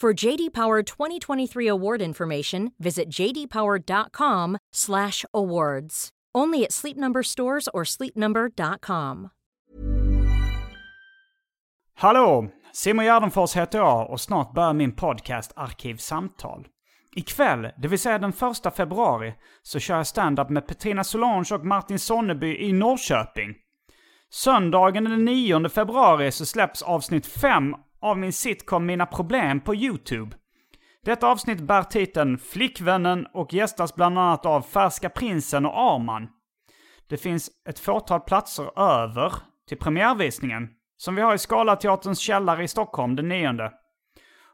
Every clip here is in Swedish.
For JD Power 2023 award information, visit jdpower.com/awards. Only at Sleep Number stores or sleepnumber.com. Hallå! Simon Gärdenfors heter jag och snart börjar min podcast Arkivsamtal. Ikväll, det vill säga den första februari, så kör jag stand-up med Petrina Solange och Martin Sonneby i Norrköping. Söndagen den 9 februari så släpps avsnitt 5 av min sitcom Mina Problem på YouTube. Detta avsnitt bär titeln Flickvännen och gästas bland annat av Färska Prinsen och Arman. Det finns ett fåtal platser över till premiärvisningen, som vi har i Scalateaterns källare i Stockholm den 9.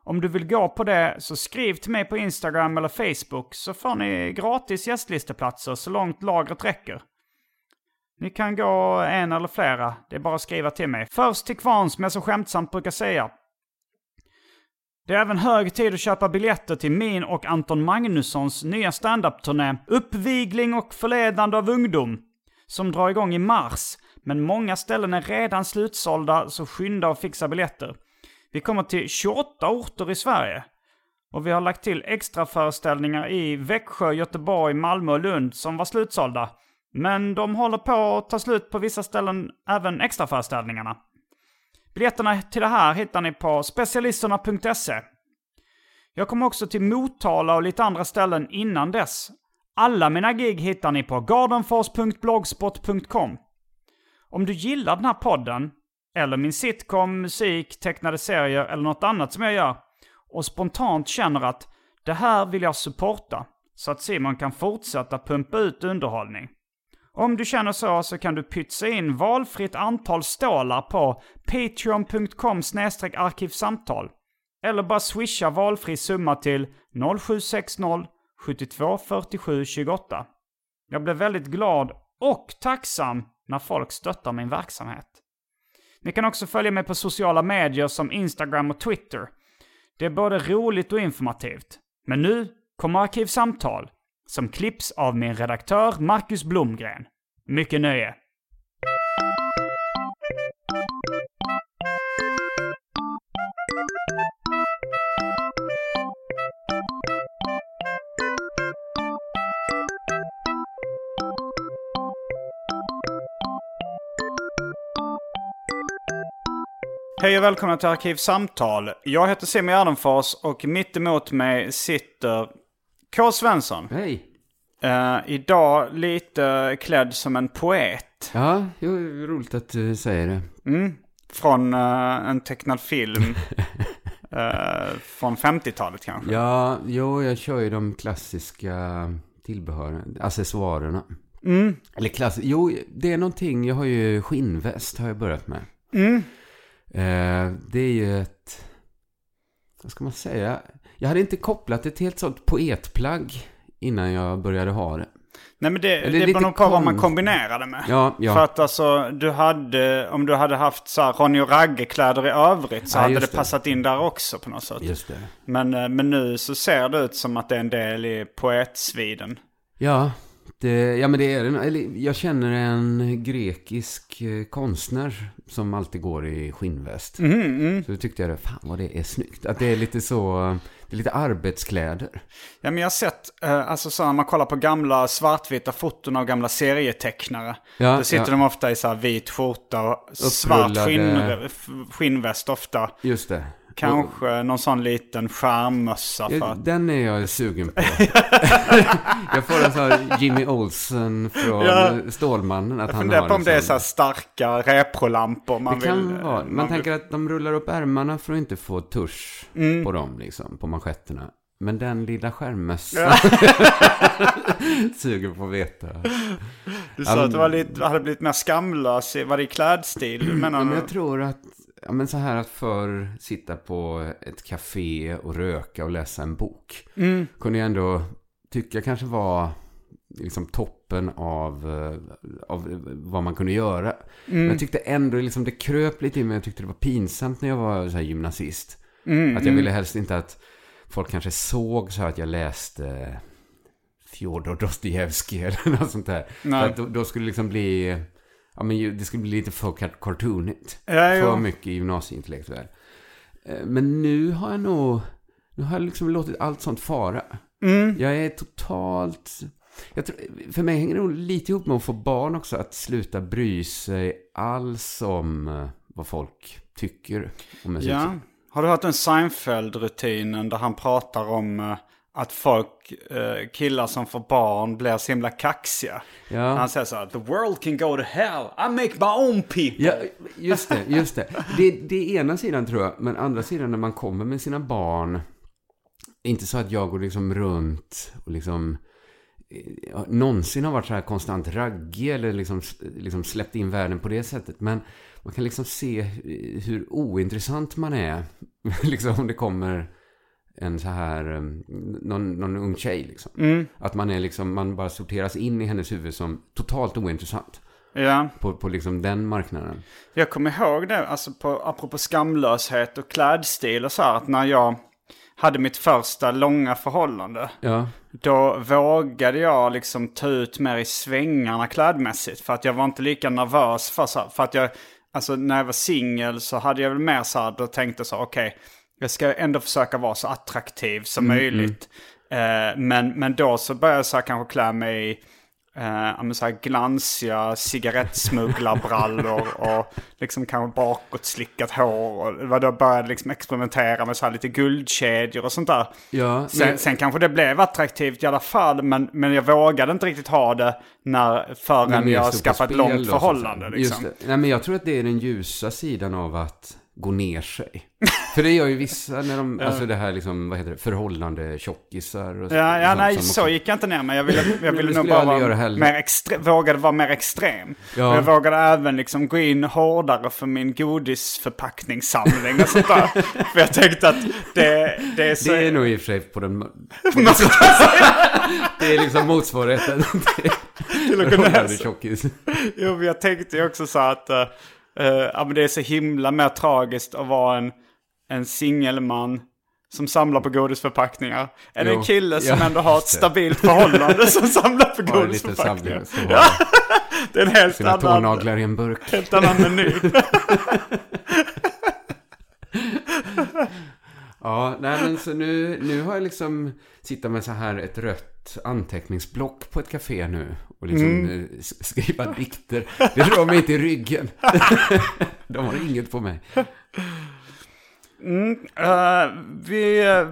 Om du vill gå på det så skriv till mig på Instagram eller Facebook så får ni gratis gästlisteplatser så långt lagret räcker. Ni kan gå en eller flera, det är bara att skriva till mig. Först till kvarn som jag så skämtsamt brukar säga. Det är även hög tid att köpa biljetter till min och Anton Magnussons nya standup-turné Uppvigling och förledande av ungdom. Som drar igång i mars, men många ställen är redan slutsålda så skynda och fixa biljetter. Vi kommer till 28 orter i Sverige. Och vi har lagt till extra föreställningar i Växjö, Göteborg, Malmö och Lund som var slutsålda. Men de håller på att ta slut på vissa ställen, även extraföreställningarna. Biljetterna till det här hittar ni på specialisterna.se. Jag kommer också till Motala och lite andra ställen innan dess. Alla mina gig hittar ni på gardenfors.blogspot.com. Om du gillar den här podden, eller min sitcom, musik, tecknade serier eller något annat som jag gör och spontant känner att det här vill jag supporta så att Simon kan fortsätta pumpa ut underhållning. Om du känner så så kan du pytsa in valfritt antal stålar på patreon.com arkivsamtal. Eller bara swisha valfri summa till 0760 72 47 28. Jag blir väldigt glad och tacksam när folk stöttar min verksamhet. Ni kan också följa mig på sociala medier som Instagram och Twitter. Det är både roligt och informativt. Men nu kommer Arkivsamtal som klipps av min redaktör Marcus Blomgren. Mycket nöje! Hej och välkomna till Arkivsamtal. Jag heter Simon Gärdenfors och mitt emot mig sitter K. Svensson. Hej. Eh, idag lite klädd som en poet. Ja, jo, roligt att du säger det. Mm. Från eh, en tecknad film. eh, från 50-talet kanske. Ja, jo, jag kör ju de klassiska tillbehören, accessoarerna. Mm. Eller klass... Jo, det är någonting, jag har ju skinnväst har jag börjat med. Mm. Eh, det är ju ett... Vad ska man säga? Jag hade inte kopplat det till ett sånt poetplagg innan jag började ha det. Nej men det, Eller det beror nog på vad man konst- kombinerade med. Ja, ja. För att alltså, du hade, om du hade haft så här Ronny och Ragge-kläder i övrigt så Ja, hade det det. passat in där också på något sätt. Just det. Men, eh, men nu så ser det ut som att det är en del i poetsviden. Ja, det, ja men det är. Eller, jag känner en grekisk eh, konstnär som alltid går i skinnväst. Mm, Så då tyckte jag det, fan vad det är snyggt. Att det är lite så, det är lite arbetskläder. Ja men jag har sett, eh, alltså så när man kollar på gamla svartvita foton av gamla serietecknare. Ja, då sitter ja. de ofta i så här vit skjorta och svart Upprullade- skinn, f- skinnväst ofta. Just det. Kanske någon sån liten skärmmössa för att... Den är jag sugen på. jag får en sån här Jimmy Olsen från Ja. Stålmannen. Att Jag han funderar på om det är sån. så här starka reprolampor man Det kan vill... vara. man Man vill- tänker att de rullar upp ärmarna för att inte få tusch Mm. på dem, liksom, på manschetterna. Men den lilla skärmmössan suger på att veta. Du sa men- att lite, hade blivit mer skamlös. Var det i klädstil? Du men du? jag tror att, ja, men så här att för sitta på ett café och röka och läsa en bok. Mm. Kunde jag ändå tycka kanske var liksom toppen av, eh, av vad man kunde göra. Mm. Men jag tyckte ändå liksom det kröp lite i mig. Jag tyckte det var pinsamt när jag var så gymnasist. Mm, Att jag ville helst inte att folk kanske såg så här att jag läste Fjodor Dostojevskij eller något sånt där. Nej. För att då, då skulle det liksom bli, ja men det skulle bli lite för car- cartoonigt. Ja, För jo. mycket gymnasieintellektuell. Eh, Men nu har jag nog, nu har jag liksom låtit allt sånt fara. Mm. Jag är totalt, jag tror, för mig hänger det nog lite ihop med att få barn också. Att sluta bry sig alls om eh, vad folk tycker om. Ja. Har du hört den Seinfeld-rutinen där han pratar om eh, att folk, eh, killar som får barn blir så himla kaxiga? Ja. Han säger så här, the world can go to hell, I make my own people. Ja, just det, just det. det. Det är ena sidan tror jag, men andra sidan när man kommer med sina barn. Inte så att jag går liksom runt och liksom eh, någonsin har varit så här konstant raggig eller liksom, liksom släppt in världen på det sättet. Men man kan liksom se hur ointressant man är. liksom om det kommer en så här, eh, någon, någon ung tjej liksom. Mm. Att man är liksom, man bara sorteras in i hennes huvud som totalt ointressant. Ja. På, på liksom den marknaden. Jag kommer ihåg det, alltså på, apropå skamlöshet och klädstil och så här, att när jag hade mitt första långa förhållande, Ja. då vågade jag liksom ta ut mer i svängarna klädmässigt. För att jag var inte lika nervös för så här, för att jag, alltså när jag var singel så hade jag väl mer så här, då tänkte jag så okej, jag ska ändå försöka vara så attraktiv som möjligt. Eh, men, men då så började jag så här kanske klä mig i eh, så här glansiga cigarettsmugglarbrallor och liksom kanske bakåt slickat hår. Och då jag började liksom experimentera med så här lite guldkedjor och sånt där. Ja, Sen, men, sen kanske det blev attraktivt i alla fall, men, men jag vågade inte riktigt ha det när, förrän jag på skaffat spel långt förhållande. Liksom. Nej, men jag tror att det är den ljusa sidan av att gå ner sig. För det gör ju vissa när de, alltså det här liksom, vad heter det, förhållande tjockisar och Ja, ja nej, så gick jag inte ner men jag ville, jag ville nog bara vara mer extre- vågade vara mer extrem. Ja. Jag vågade även liksom gå in hårdare för min godisförpackningssamling och sånt där. för jag tänkte att det, det är så... Det är nog i och för sig på den... På det är liksom motsvarigheten till att kunna förhållande tjockis. Jo, men jag tänkte ju också så att eh, ja, men det är så himla mer tragiskt att vara en, en singelman som samlar på godisförpackningar. Än en Jo, kille som ja, ändå har ett stabilt förhållande som samlar på en godisförpackningar. samling så har Det är en helt sina annan, tånaglar i en burk. helt annan meny. Ja, nej men så nu, nu har jag liksom sitta med så här ett rött anteckningsblock på ett café nu. Och liksom eh, s- skriva dikter. Det drar mig inte i ryggen. De har inget på mig. Eh, vi, eh,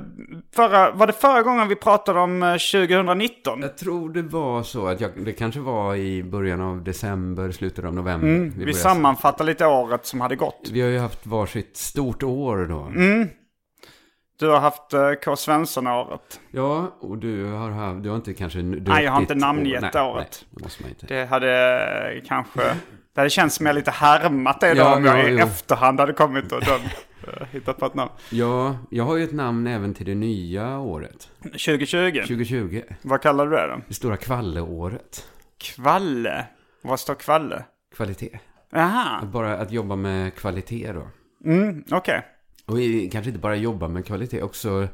förra, var det förra gången vi pratade om eh, 2019? Jag tror det var så att jag, det kanske var i början av december, slutet av november. Mm, vi började- sammanfattar lite året som hade gått. Vi har ju haft varsitt stort år då. Mm. Du har haft uh, K. Svensson-året. Ja, och du har, haft- du har inte kanske... Du Nej, jag har inte namngett nej, året. Nej, det måste man inte. Det hade eh, kanske... Det hade känts som jag lite härmat det då Ja, om jag ja, i jo. efterhand hade kommit och dömt, eh, hittat på ett namn. Ja, jag har ju ett namn även till det nya året. 2020. 2020. Vad kallar du det då? Det stora kvalleåret. Kvalle. Vad står kvalle? Kvalitet. Aha. Bara att jobba med kvalitet då. Mm, okej. Och kanske inte bara jobba med kvalitet, också...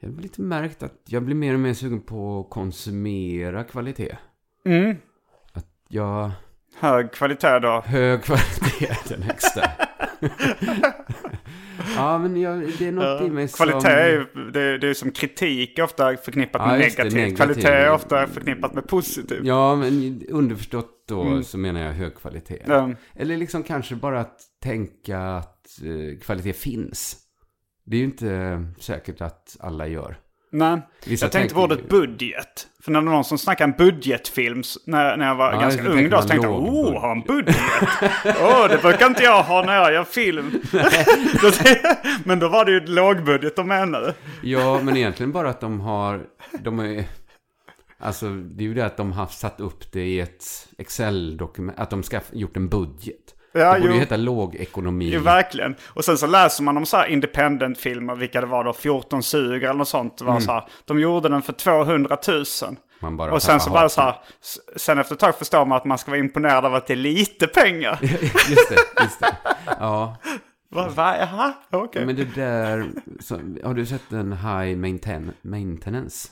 Jag har lite märkt att jag blir mer och mer sugen på att konsumera kvalitet. Mm. Jag... Hög kvalitet då. Hög kvalitet, den högsta. ja, men jag, det är något i mig som... Kvalitet det, det är som kritik ofta förknippat Ja, med negativt. negativt. Kvalitet är ofta förknippat med positivt. Ja, men underförstått då Mm. så menar jag hög kvalitet. Ja. Eller liksom kanske bara att tänka att eh, kvalitet finns. Det är ju inte säkert att alla gör. Nej, Vissa jag tänkte på ordet budget. För när det var någon som snackade en budgetfilm när, när jag var Ja, ganska ung då, så tänkte jag oh, har en budget? Åh, det brukar inte jag ha när jag gör film. Men då var det ju lågbudget de menade. Ja, men egentligen bara att de har... De är, alltså, det är ju det att de har satt upp det i ett Excel-dokument. Att de ska gjort en budget. Ja, det borde ju heta lågekonomi. Jo, verkligen. Och sen så läser man om så här independent-filmer, vilka det var då, 14 suger eller något sånt. Var så här, de gjorde den för 200 000. Man bara Och sen så bara så här, sen efter ett tag förstår man att man ska vara imponerad av att det är lite pengar. just det, just det. Ja, Va, va, jaha, okej. men det där... Så, har du sett en High maintain, Maintenance?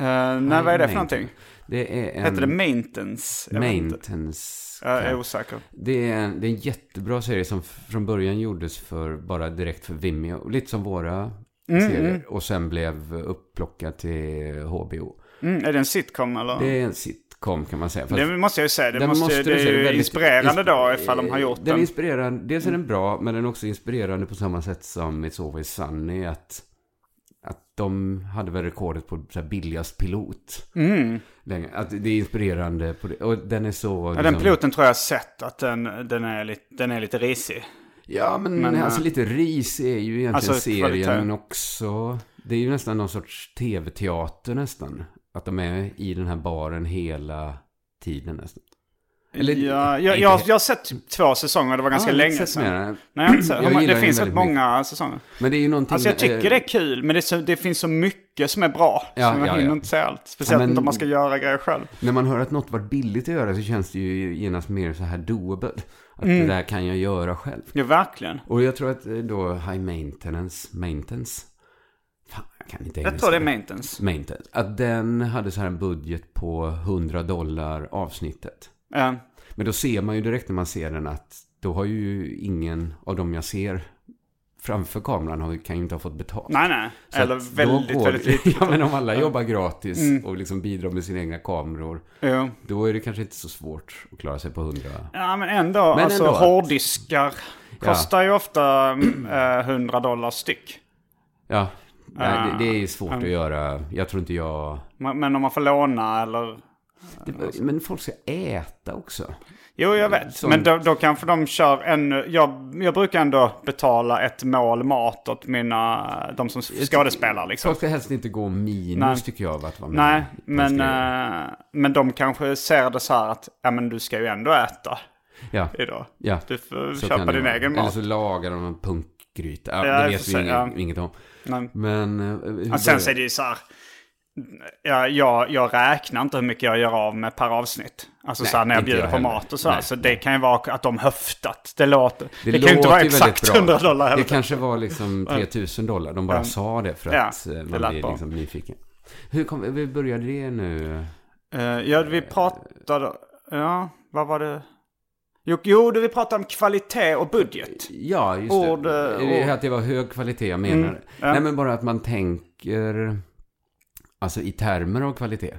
Eh, nej, vad är det för någonting? Det är en... Heter det maintenance? Maintenance. Jag är osäker. Det är, en, det är en jättebra serie som från början gjordes för bara direkt för Vimeo. Lite som våra Mm, serier. Och sen blev upplockad till HBO. Mm, är det en sitcom eller? Det är en sitcom kan man säga. Fast Det måste jag ju säga. Det, måste, måste det är ju väldigt- inspirerande då ifall de har gjort den. den. är inspirerande. Dels är den bra, men den är också inspirerande på samma sätt som It's Always Sunny. Att de hade väl rekordet på så billigast pilot. Mm. Att det är inspirerande. På det. Och den är så... Ja, den piloten tror jag har sett att den, den, är, lite, den är lite risig. Ja, men, Men, alltså äh, lite ris är ju egentligen alltså, serien, kvalitet. men också... Det är ju nästan någon sorts tv-teater nästan. Att de är i den här baren hela tiden nästan. Eller- ja, jag, jag, jag har sett typ två säsonger, det var ganska Ja, länge sedan. Nej, jag inte. Jag det finns rätt många säsonger. Men det är ju någonting... Alltså jag tycker eh, det är kul, men det, så, det finns så mycket som är bra. Ja, som jag ja, hinner ja. inte säga allt. Speciellt Ja, men- inte om man ska göra grejer själv. När man hör att något var billigt att göra så känns det ju genast mer så här doable. Att Mm. det där kan jag göra själv. Ja, verkligen. Och jag tror att eh, då high maintenance, maintenance. Fan, jag kan inte Jag tror det är maintenance. Maintenance. Att den hade så här en budget på 100 dollar avsnittet. Ja. Men då ser man ju direkt när man ser den att då har ju ingen av dem jag ser framför kameran har, kan ju inte ha fått betalt. Nej, nej. Så Eller väldigt, går- väldigt lite. ja, men om alla jobbar gratis Mm. och liksom bidrar med sina egna kameror. Jo. Då är det kanske inte så svårt att klara sig på 100. Ja, men ändå. Men alltså ändå hårddiskar kostar ju ofta mm, eh, 100 dollar styck. Ja, nej, det, det är svårt att göra. Jag tror inte jag... Men men om man får låna eller... Det, men folk ska äta också. Jo, jag vet. Som- Men då, då kanske de kör ännu... Jag, jag brukar ändå betala ett mål mat åt mina... De som skådespelar liksom. Folk ska helst inte gå minus Nej. tycker jag att vara med. Nej, men, eh, men de kanske ser det så här att ja, men du ska ju ändå äta ja, idag. ja. Du får Så köpa din egen Eller mat. så lagar de en punkgryta. Ja, Ja, det vet vi inget, ja. inget om. Nej. Men... Och sen så är det ju så här. Ja, jag, jag räknar inte hur mycket jag gör av med per avsnitt. Alltså Nej, så här när jag bjuder jag på mat och så här. Så det kan ju vara att de höftat. Det låter... Det, Det, kan ju inte vara exakt bra. 100 dollar heller. Det kanske var liksom 3000 dollar. De bara Ja. sa det för Ja, att eh, det man blir liksom nyfiken. Hur kom, vi började det nu? Eh, ja, vi pratade... Ja, vad var det? Jo, jo vi pratade om kvalitet och budget. Ja, just Ord, det. eh, ord. Att det var hög kvalitet jag menar. Mm, ja. Nej, men bara att man tänker alltså i termer av kvalitet.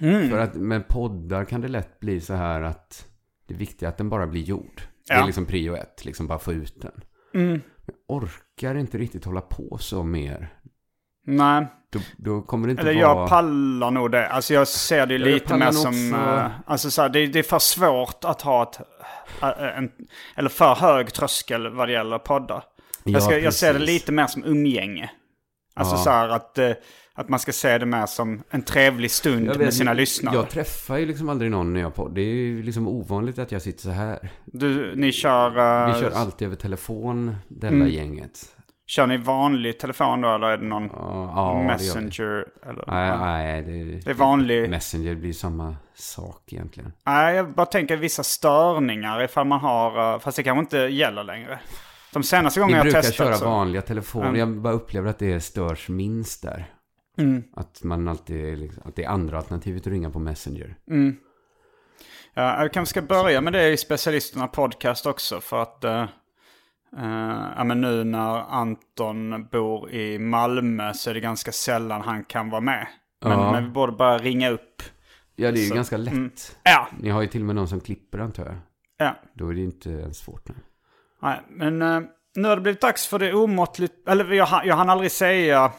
Mm. För att med poddar kan det lätt bli så här att det viktiga är att den bara blir gjord. Det Ja. är liksom prio ett, liksom bara få ut den. Mm. Jag orkar inte riktigt hålla på så mer. Nej, Då, då kommer det inte eller vara... jag pallar nog det. Alltså jag ser det ju Ja, jag lite mer som... också. eh, alltså så här, det, det är för svårt att ha ett... eh, En, eller för hög tröskel vad det gäller poddar. Jag, ska, Ja, jag ser det lite mer som umgänge. Alltså Ja. så här att, eh, att man ska se det mer som en trevlig stund Jag med vet, sina lyssnare. Jag träffar ju liksom aldrig någon när jag poddar. Det är ju liksom ovanligt att jag sitter så här. Du, ni kör... eh, Vi kör alltid över telefon, detta Mm. gänget. Kör ni vanlig telefon då eller är det någon Ja, ja, det. Messenger? Eller? Nej, nej, det, Det är vanlig... Messenger blir samma sak egentligen. Nej, jag bara tänker vissa störningar ifall man har... eh, Fast det kanske inte gäller längre. De senaste Vi gångerna jag brukar testat köra så... vanliga telefoner. Mm. Jag bara upplever att det störs minst där. Mm, Att man alltid, liksom, att det är andra alternativet att ringa på Messenger. mm. Ja, jag kanske ska börja med det i Specialisterna Podcast också för att... eh, eh, ja, men nu när Anton bor i Malmö så är det ganska sällan han kan vara med. Men, Ja. men vi borde bara ringa upp. Ja, det är ju Så, ganska lätt. mm. Ja, Ni har ju till och med någon som klipper antar jag. ja. Då är det inte ens svårt. Nej. Nej, men eh, nu har det blivit dags för det omåttligt... Eller jag, jag hann aldrig säga...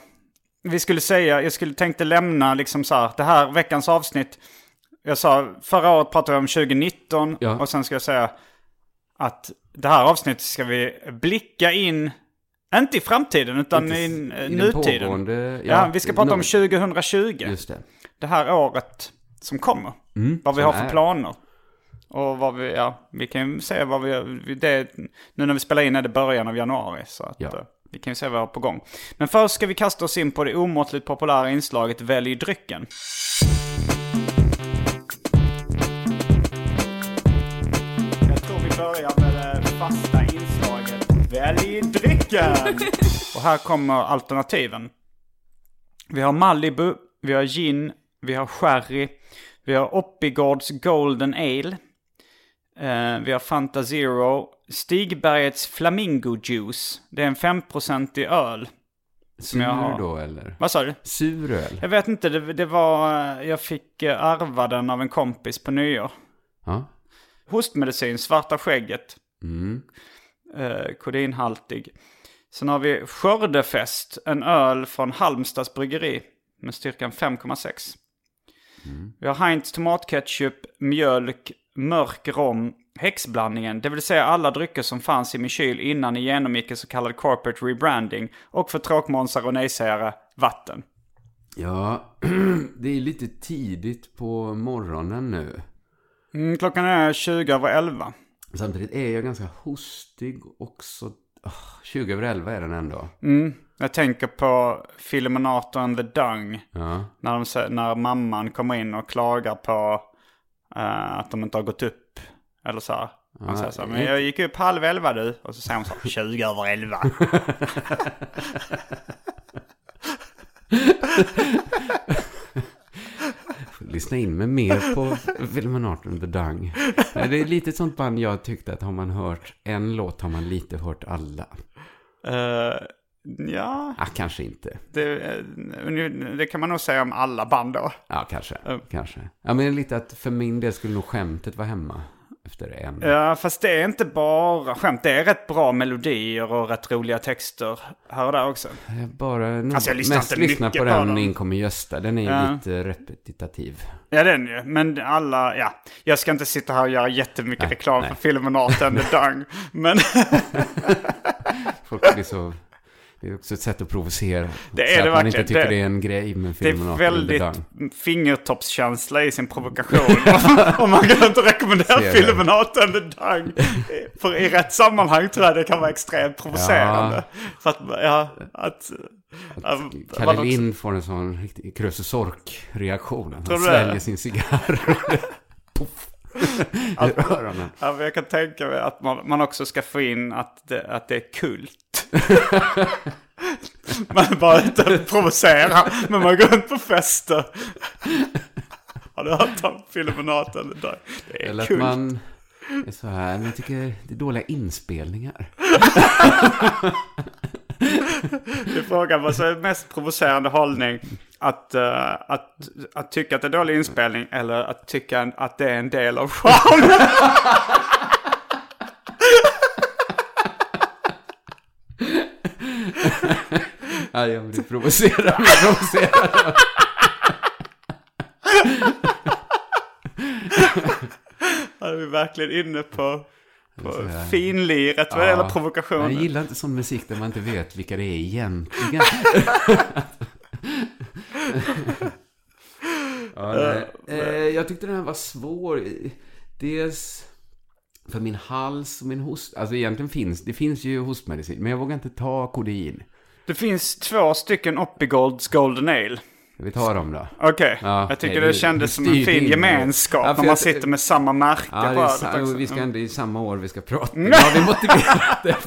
Vi skulle säga, jag skulle tänkte lämna liksom så här, det här veckans avsnitt. Jag sa, förra året pratade vi om 2019 Ja. och sen ska jag säga att det här avsnittet ska vi blicka in, inte i framtiden utan Inte i, i i den nutiden. ja, ja, vi ska prata om no- 2020 Just det. det här året som kommer. vad vi har för är. planer. Och vad vi, ja, vi kan ju se vad vi, det, nu när vi spelar in är det början av januari. Så att, Ja. eh, vi kan ju se vad vi har på gång. Men först ska vi kasta oss in på det omåttligt populära inslaget Välj drycken. Jag tror vi börjar med det fasta inslaget Välj drycken! Och här kommer alternativen. Vi har Malibu, vi har gin, vi har sherry, vi har Oppigårds Golden Ale. Eh, vi har Fanta Zero, Stigbergets Flamingo Juice. Det är en 5% öl. Sur jag har. då eller? Vad sa du? Sur öl? Jag vet inte, det, det var... eh, Jag fick eh, ärva den av en kompis på nyår. Ja. Hostmedicin, Svarta Skägget. Mm. Eh, kodinhaltig. Sen har vi Skördefest, en öl från Halmstads bryggeri med styrkan 5,6. Vi har Heinz tomatketchup, mjölk, mörk rom, häxblandningen, det vill säga alla drycker som fanns i min kyl innan ni genomgick en så kallad corporate rebranding. Och för tråkmånsar och nejsägare, vatten. Ja, det är lite tidigt på morgonen nu. Mm, klockan är 20 över 11. Samtidigt är jag ganska hostig också. Ah, 20 över 11 är den ändå. Mm, jag tänker på Filminator and the Dung. Ja. När, de, när mamman kommer in och klagar på eh, att de inte har gått upp. Eller så här. Han säger så här, men jag gick upp halv elva du. Och så säger hon så här, 20 över elva. Lyssna in mig mer på filmen Art and the Dung. Det är lite sånt band jag tyckte att har man hört en låt har man lite hört alla. Eh, ja, Ah, kanske inte. det, eh, det kan man nog säga om alla band då. Ja, kanske. Kanske. Ja, men lite att för min del skulle nog skämtet vara hemma efter en. Ja, fast det är inte bara skämt. Det är rätt bra melodier och rätt roliga texter här och där också. Jag bara nog Alltså, jag lyssnar mest inte lyssna mycket på på den dem. Inkommer Gösta. Den är ju Ja. lite repetitiv. Ja, den ju. Men alla, ja. Jag ska inte sitta här och göra jättemycket Nej, reklam nej. för filmen Art and the Dung. Men Folk blir så... Det är också ett sätt att provocera. Det är så det att man inte verkligen. tycker Det- det, är en grej med det filmen är and the väldigt fingertoppskänsla i sin provokation. Om man kan inte rekommendera det. filmen Art and the Dung. För i rätt sammanhang tror jag det kan vara extremt provocerande. Så att, ja, att... att- Kalle Lind får en sån riktig Krösus Sork-reaktion. Han sväljer det? sin cigarr. Öronen. Ja, jag kan tänka mig att man, man också ska få in att det, att det är kult. Man bara inte provocera, men man går runt på fester. Har du hört om Dung? Det är Eller att man är så här, men jag tycker det är dåliga inspelningar. Det är frågan vad som är mest provocerande hållning. Att, eh, att, att tycka att det är dålig inspelning eller att tycka att det är en del av charmen. Ja, jag blir provocerad. Jag blir provocerad. Här är vi verkligen inne på, på finliret vad det gäller provokation. Jag gillar inte sån musik där man inte vet vilka det är egentligen. ja, nej. Eh, jag tyckte den här var svår. Dels för min hals och min host. Alltså egentligen finns det finns ju hostmedicin. Men jag vågar inte ta kodein. Det finns två stycken Oppigolds Golden Ale. Vi tar dem då. Okej, Ja, jag tycker det du- kändes som en fin gemenskap Ja, när man jag- sitter med samma märke Ja, på det ölet vi ska Mm. ändå i samma år vi ska prata. Nu har vi motiverat det.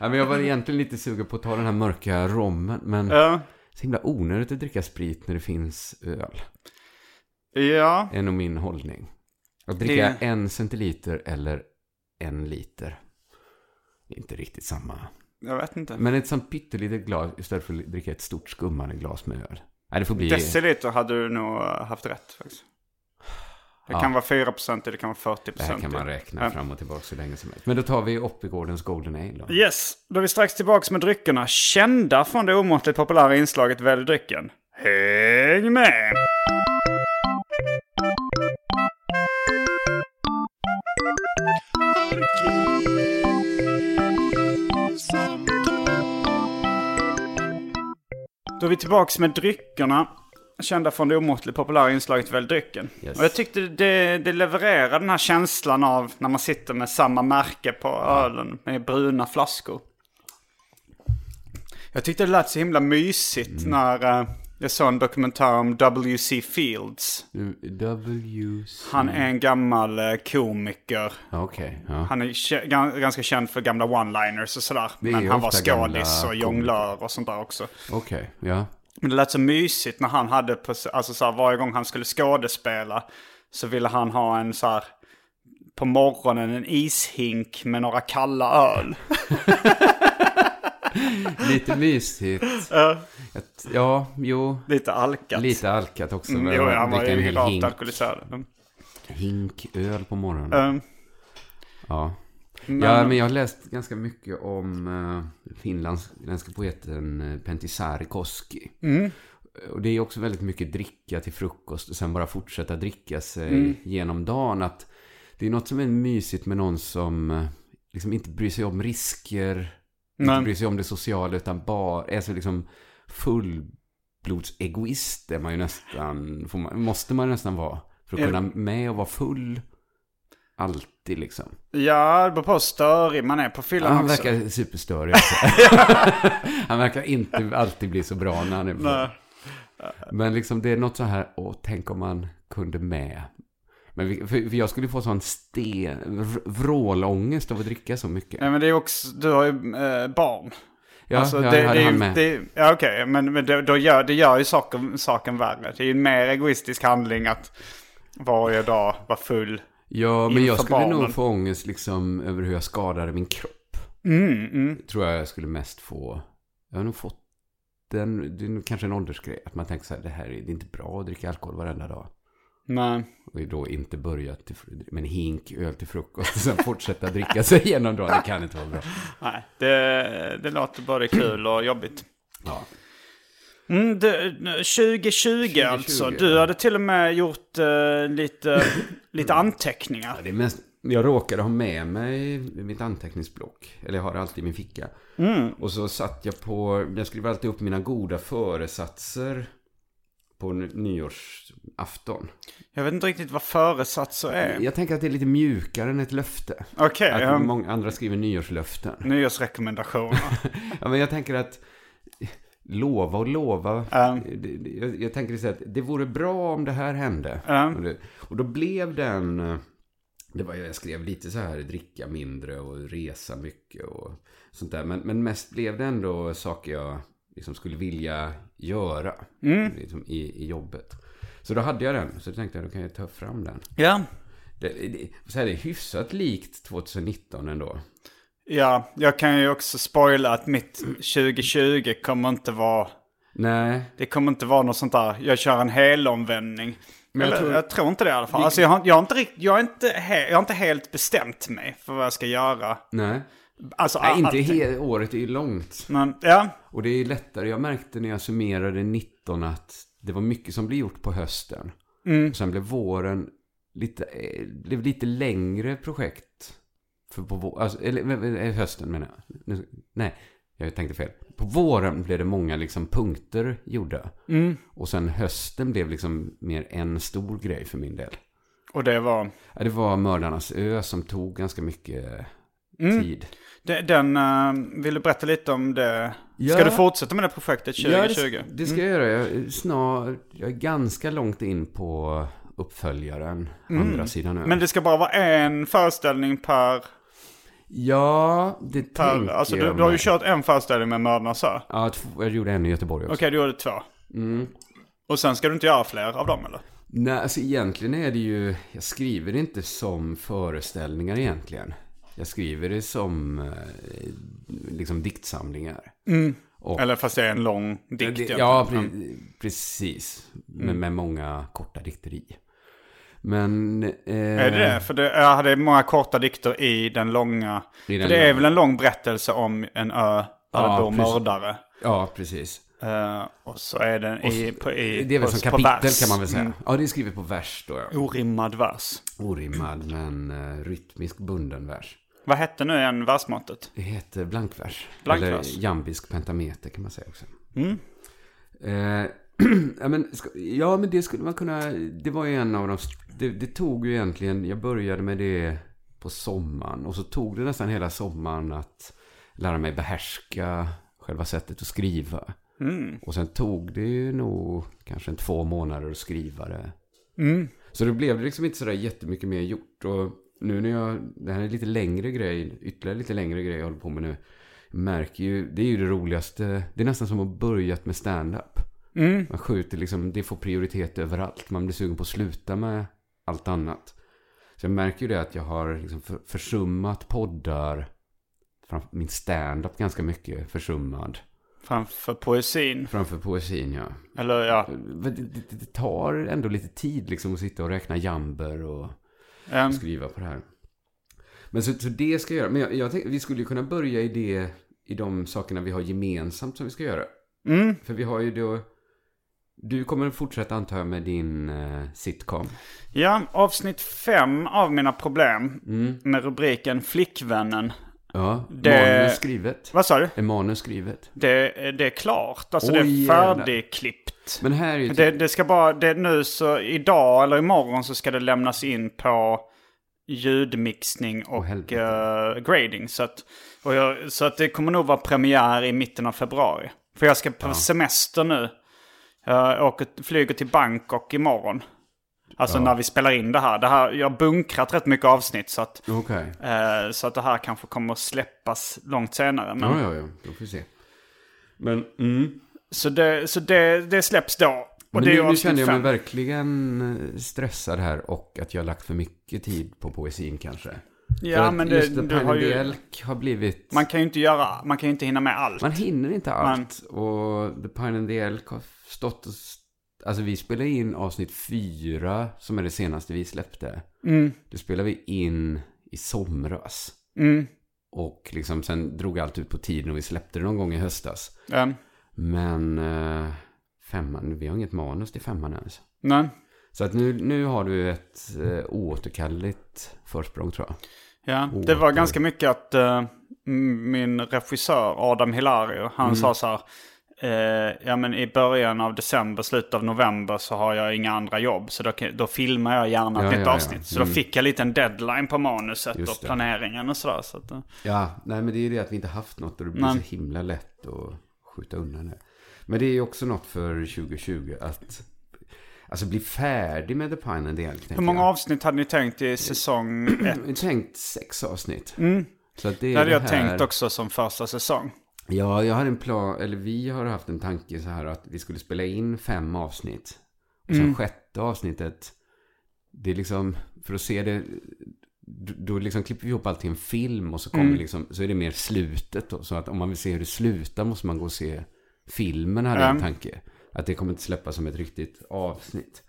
Ja, men jag var egentligen lite sugen på att ta den här mörka rommen. Men Ja. så himla onödigt att dricka sprit när det finns öl. Ja, är nog min hållning. Att dricka Det- en centiliter eller en liter. Det är inte riktigt samma. Jag vet inte. Men ett sånt pyttelitet glas istället för att dricka ett stort skummande glas med öl. Nej, det får bli... Deciliter hade du nog haft rätt faktiskt. Det Ja. kan vara 4% det kan vara 40%. Det här kan man räkna Ja. fram och tillbaka så länge som helst. Men då tar vi Oppigårdens Golden Ale då. Yes, då är vi strax tillbaka med dryckerna. Kända från det omåttligt populära inslaget Välj drycken. Häng med! Då är vi tillbaka med dryckerna. Kända från det omåttligt populära inslaget Välj drycken. Yes. Och jag tyckte det, det levererar den här känslan av när man sitter med samma märke på ölen med bruna flaskor. Jag tyckte det lät så himla mysigt när eh, jag såg en dokumentär om W.C. Fields. W... Han är en gammal eh, komiker. Okej, ja. Han är ganska känd för gamla one-liners och sådär. Men han var skådis och jonglör och sånt där också. Okej, ja. Men det lät så mysigt när han hade, på, alltså så här, varje gång han skulle skådespela så ville han ha en så här, på morgonen en ishink med några kalla öl. Lite mysigt. Ett- Ja, jo. Lite alkat. Lite alkat också. Mm, men jo, han var ju hink, alkoholiserad. Mm. hink öl på morgonen. Um, Ja. men, ja, men jag har läst ganska mycket om uh, finländska poeten uh, Pentti Saarikoski. Mm. Och det är också väldigt mycket dricka till frukost och sen bara fortsätta dricka sig Mm. genom dagen. Att det är något som är mysigt med någon som eh, liksom inte bryr sig om risker, Nej. inte bryr sig om det sociala utan bara är så liksom fullblodsegoist är man ju nästan, man, måste man nästan vara. För att kunna med och vara full alltid liksom. Ja, det beror på hur störig man är på Ja, fyllan han också. verkar superstörig också. han verkar inte alltid bli så bra när han är full. Nej. Men liksom det är något så här, åh, tänk om man kunde med. Men vi, för, för jag skulle få sån sten, vr- vrålångest av att dricka så mycket. Ja, men det är också, du har ju eh, barn. Ja, Alltså, jag det, hade det, han med. det, ja, okej, men, men det, då gör, det gör ju saken, saken värre. Det är ju en mer egoistisk handling att varje dag vara full. ja, men jag skulle barnen. nog få ångest liksom över hur jag skadade min kropp. Mm, mm. Tror jag jag skulle mest få. Jag har nog fått den, det är kanske en åldersgrej. Att man tänker så här, det här är, det är inte bra att dricka alkohol varenda dag. Nej. Och då inte börja till, med en hink öl till frukost och sen fortsätta dricka sig igenom dagen. Det kan inte vara bra. Nej, det, det låter både kul och jobbigt. Ja. Mm, det, 2020, alltså. Du ja. hade till och med gjort eh, lite, lite anteckningar. Ja, det är mest, jag råkade ha med mig mitt anteckningsblock. Eller jag har det alltid i min ficka. Och så satt jag på, jag skrev alltid upp mina goda föresatser på nyårsafton. Jag vet inte riktigt vad föresatser är. Jag tänker att det är lite mjukare än ett löfte. Okej, Att ja. många andra skriver nyårslöften. nyårsrekommendationer. Ja, men jag tänker att lova och lova. Det- Jag, jag tänker så att det vore bra om det här hände. Ja. Och, det, och då blev den... eh, Det var, jag skrev lite så här, dricka mindre och resa mycket och sånt där. Men, men mest blev det ändå saker jag liksom skulle vilja göra liksom, i, i jobbet. Så då hade jag den. Så då tänkte jag, då kan jag ta fram den. ja. Det, det, så här, det är hyfsat likt 2019 ändå. ja, jag kan ju också spoila att mitt 2020 kommer inte vara... Nej, Det kommer inte vara något sånt där, jag kör en helomvändning. Men jag tror- jag tror inte det i alla fall. Alltså jag har, jag har, inte, rikt, jag, är inte he, jag har inte helt bestämt mig för vad jag ska göra. nej. Alltså, Nej, inte he- året är ju långt. Men, ja, Och det är lättare. Jag märkte när jag summerade 19 att det var mycket som blev gjort på hösten. Och sen blev våren lite, eh, blev lite längre projekt. För på vå- alltså, eller eh, hösten menar jag. Nu- Nej, jag tänkte fel. På våren blev det många liksom punkter gjorda. Och sen hösten blev liksom mer en stor grej för min del. och det var... Ja, det var Mördarnas ö som tog ganska mycket tid. Det, den, uh, vill du berätta lite om det? Ska Ja. du fortsätta med det projektet 2020? Ja, det, det ska jag göra. Jag snar, jag är ganska långt in på uppföljaren, andra sidan nu. Men det ska bara vara en föreställning per... Ja, det per tänker alltså du, jag du har ju kört en föreställning med Mördarnas Ö. Ja, jag gjorde en i Göteborg också. Okej, du gjorde två. Mm. Och sen ska du inte göra fler av dem eller? Nej, alltså egentligen är det ju... Jag skriver inte som föreställningar egentligen. Jag skriver det som eh, liksom diktsamlingar. Och- Eller fast det är en lång dikt Det-. Ja, Mm. pre- precis. Men med många korta dikter i. Men... Eh, Är det det? För det, jag hade många korta dikter i den långa. I den det är långa. väl en lång berättelse om en ö där Ja, det bor mördare. Ja, precis. Eh, och så är den i, på, i, Det är väl på, som kapitel kan man väl säga. Mm. Ja, det är skrivet på vers då. Ja. Orimmad vers. Orimmad men uh, rytmisk bunden vers. Vad hette nu igen versmåttet? Det heter blankvers. Blankvers. Eller jambisk pentameter kan man säga också. Mm. Eh, ja, men, ja, men det skulle man kunna... Det var ju en av de... Det, det tog ju egentligen... Jag började med det på sommaren. Och så tog det nästan hela sommaren att lära mig behärska själva sättet att skriva. Mm. Och sen tog det ju nog kanske en två månader att skriva det. Mm. Så det blev liksom inte sådär jättemycket mer gjort. Och nu när jag, det här är lite längre grej, ytterligare lite längre grej jag håller på med nu. Märker ju, det är ju det roligaste. Det är nästan som att börjat med stand-up. Mm. Man skjuter liksom, det får prioritet överallt. Man blir sugen på att sluta med allt annat. Så jag märker ju det att jag har liksom för, försummat poddar. Min stand-up ganska mycket försummad. Framför poesin. Framför poesin ja. Eller ja. Det, det, det tar ändå lite tid liksom att sitta och räkna jamber och Um, skriva på det här. Men så, så det ska jag göra. Men jag, jag tänkte, vi skulle ju kunna börja i det, i de sakerna vi har gemensamt som vi ska göra. mm. För vi har ju då, du kommer fortsätta antar jag med din eh, sitcom. Ja, avsnitt fem av mina problem. Mm. Med rubriken Flickvännen. Ja, Det- manus skrivet. Vad sa du? Är manus skrivet? Det, det är klart. Alltså Oj, det är färdigklippt. Men här är. Det, det ska bara, det nu så idag eller imorgon så ska det lämnas in på ljudmixning och helvete. eh, grading. Så att, och jag, så att det kommer nog vara premiär i mitten av februari. För jag ska på semester nu. Jag åker, flyger till Bangkok imorgon. Alltså när vi spelar in det här. det här. Jag har bunkrat rätt mycket avsnitt så att, Okej. eh, så att det här kanske kommer att släppas långt senare. Men, Ja, ja, ja. Då får vi se. Men, mm. Så, det, så det, det släpps då. Och Men nu, nu känner jag mig verkligen eh, stressad här och att jag har lagt för mycket tid på poesin kanske. Ja, men just det, The du har ju... Har blivit... Man kan ju inte göra, man kan ju inte hinna med allt. Man hinner inte allt. Och The Pine and the Elk har stått och... Alltså vi spelade in avsnitt fyra, som är det senaste vi släppte. Mm, Det spelade vi in i somras. mm, Och liksom sen drog allt ut på tiden och vi släppte det någon gång i höstas. ja, Men eh, femman, vi har inget manus till femman ens. nej. Så att nu, nu har du ett eh, oåterkalleligt försprång tror jag. Ja, Oh, det var ganska mycket att eh, min regissör Adam Hilario, han Mm. sa så här. Eh, ja men i början av december, slutet av november så har jag inga andra jobb. Så då, då filmar jag gärna Ja, ett nytt ja, ja. avsnitt. Så då Mm. fick jag lite en deadline på manuset och det. planeringen och sådär. Så att, eh, Ja, nej men det är ju det att vi inte haft något och det blir Nej. så himla lätt att skjuta undan det. Men det är ju också något för 2020 att alltså bli färdig med The Pine and the Elk. hur många jag. avsnitt hade ni tänkt i säsong ett? Jag har tänkt sex avsnitt. Mm. Så det Det hade jag här... tänkt också som första säsong. Ja, jag hade en plan, eller vi har haft en tanke så här att vi skulle spela in fem avsnitt. Och sen Mm. sjätte avsnittet, det är liksom, för att se det, då- liksom klipper vi ihop allt i en film och så kommer Mm. liksom, så är det mer slutet då. Så att om man vill se hur det slutar måste man gå och se filmen, hade jag en Mm. tanke. Att det kommer inte släppas som ett riktigt avsnitt.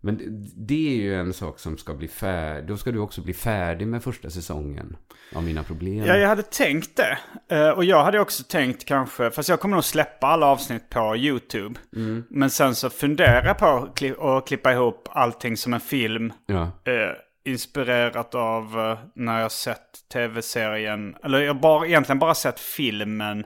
Men det- är ju en sak som ska bli färdig. Då ska du också bli färdig med första säsongen av Mina Problem. Ja, jag hade tänkt det. Eh, och jag hade också tänkt kanske, fast jag kommer nog släppa alla avsnitt på YouTube. Mm. Men sen så funderar jag på att kli- att klippa ihop allting som en film. Ja. Eh, inspirerat av eh, när jag sett tv-serien, eller jag har egentligen bara sett filmen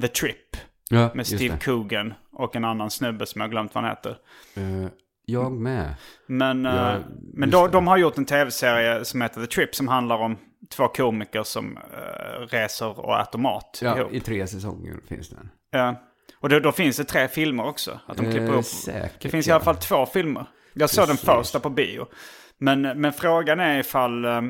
The Trip. Ja, Med Steve. Coogan och en annan snubbe som jag glömt vad han heter. Eh, jag med. Men, eh, Ja, men de, de har gjort en tv-serie som heter The Trip som handlar om två komiker som eh, reser och äter mat Ja, ihop. i tre säsonger finns den. Ja. Och då, då finns det tre filmer också. Att de Eh, klipper ihop. säkert, det finns i ja. alla fall två filmer. Jag såg Precis. den första på bio. Men, men frågan är ifall... eh,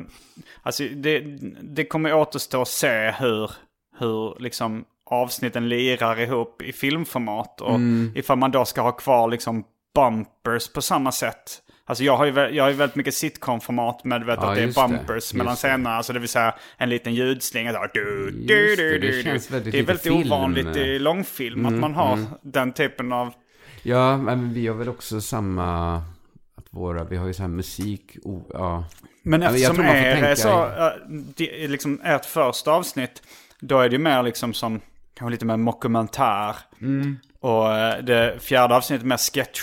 Alltså det, det kommer återstå att se hur, hur liksom avsnitten lirar ihop i filmformat. Och Mm. ifall man då ska ha kvar liksom bumpers på samma sätt. Alltså jag har ju, jag har ju väldigt mycket sitcom-format med vet, Ja, att det är det. bumpers Just mellan det. scenerna. Alltså det vill säga en liten ljudslinga. Så här, du, du, det, du, det känns väldigt Det är väldigt film. ovanligt i långfilm att man har den typen av... Ja, men vi har väl också samma... Att våra, vi har ju så här musik, oh, ja. Men jag eftersom er är tänka så, det, är liksom ert första avsnitt, då är det ju mer liksom som, kanske lite mer mockumentär. Mm. Och äh, det fjärde avsnittet mer sketch.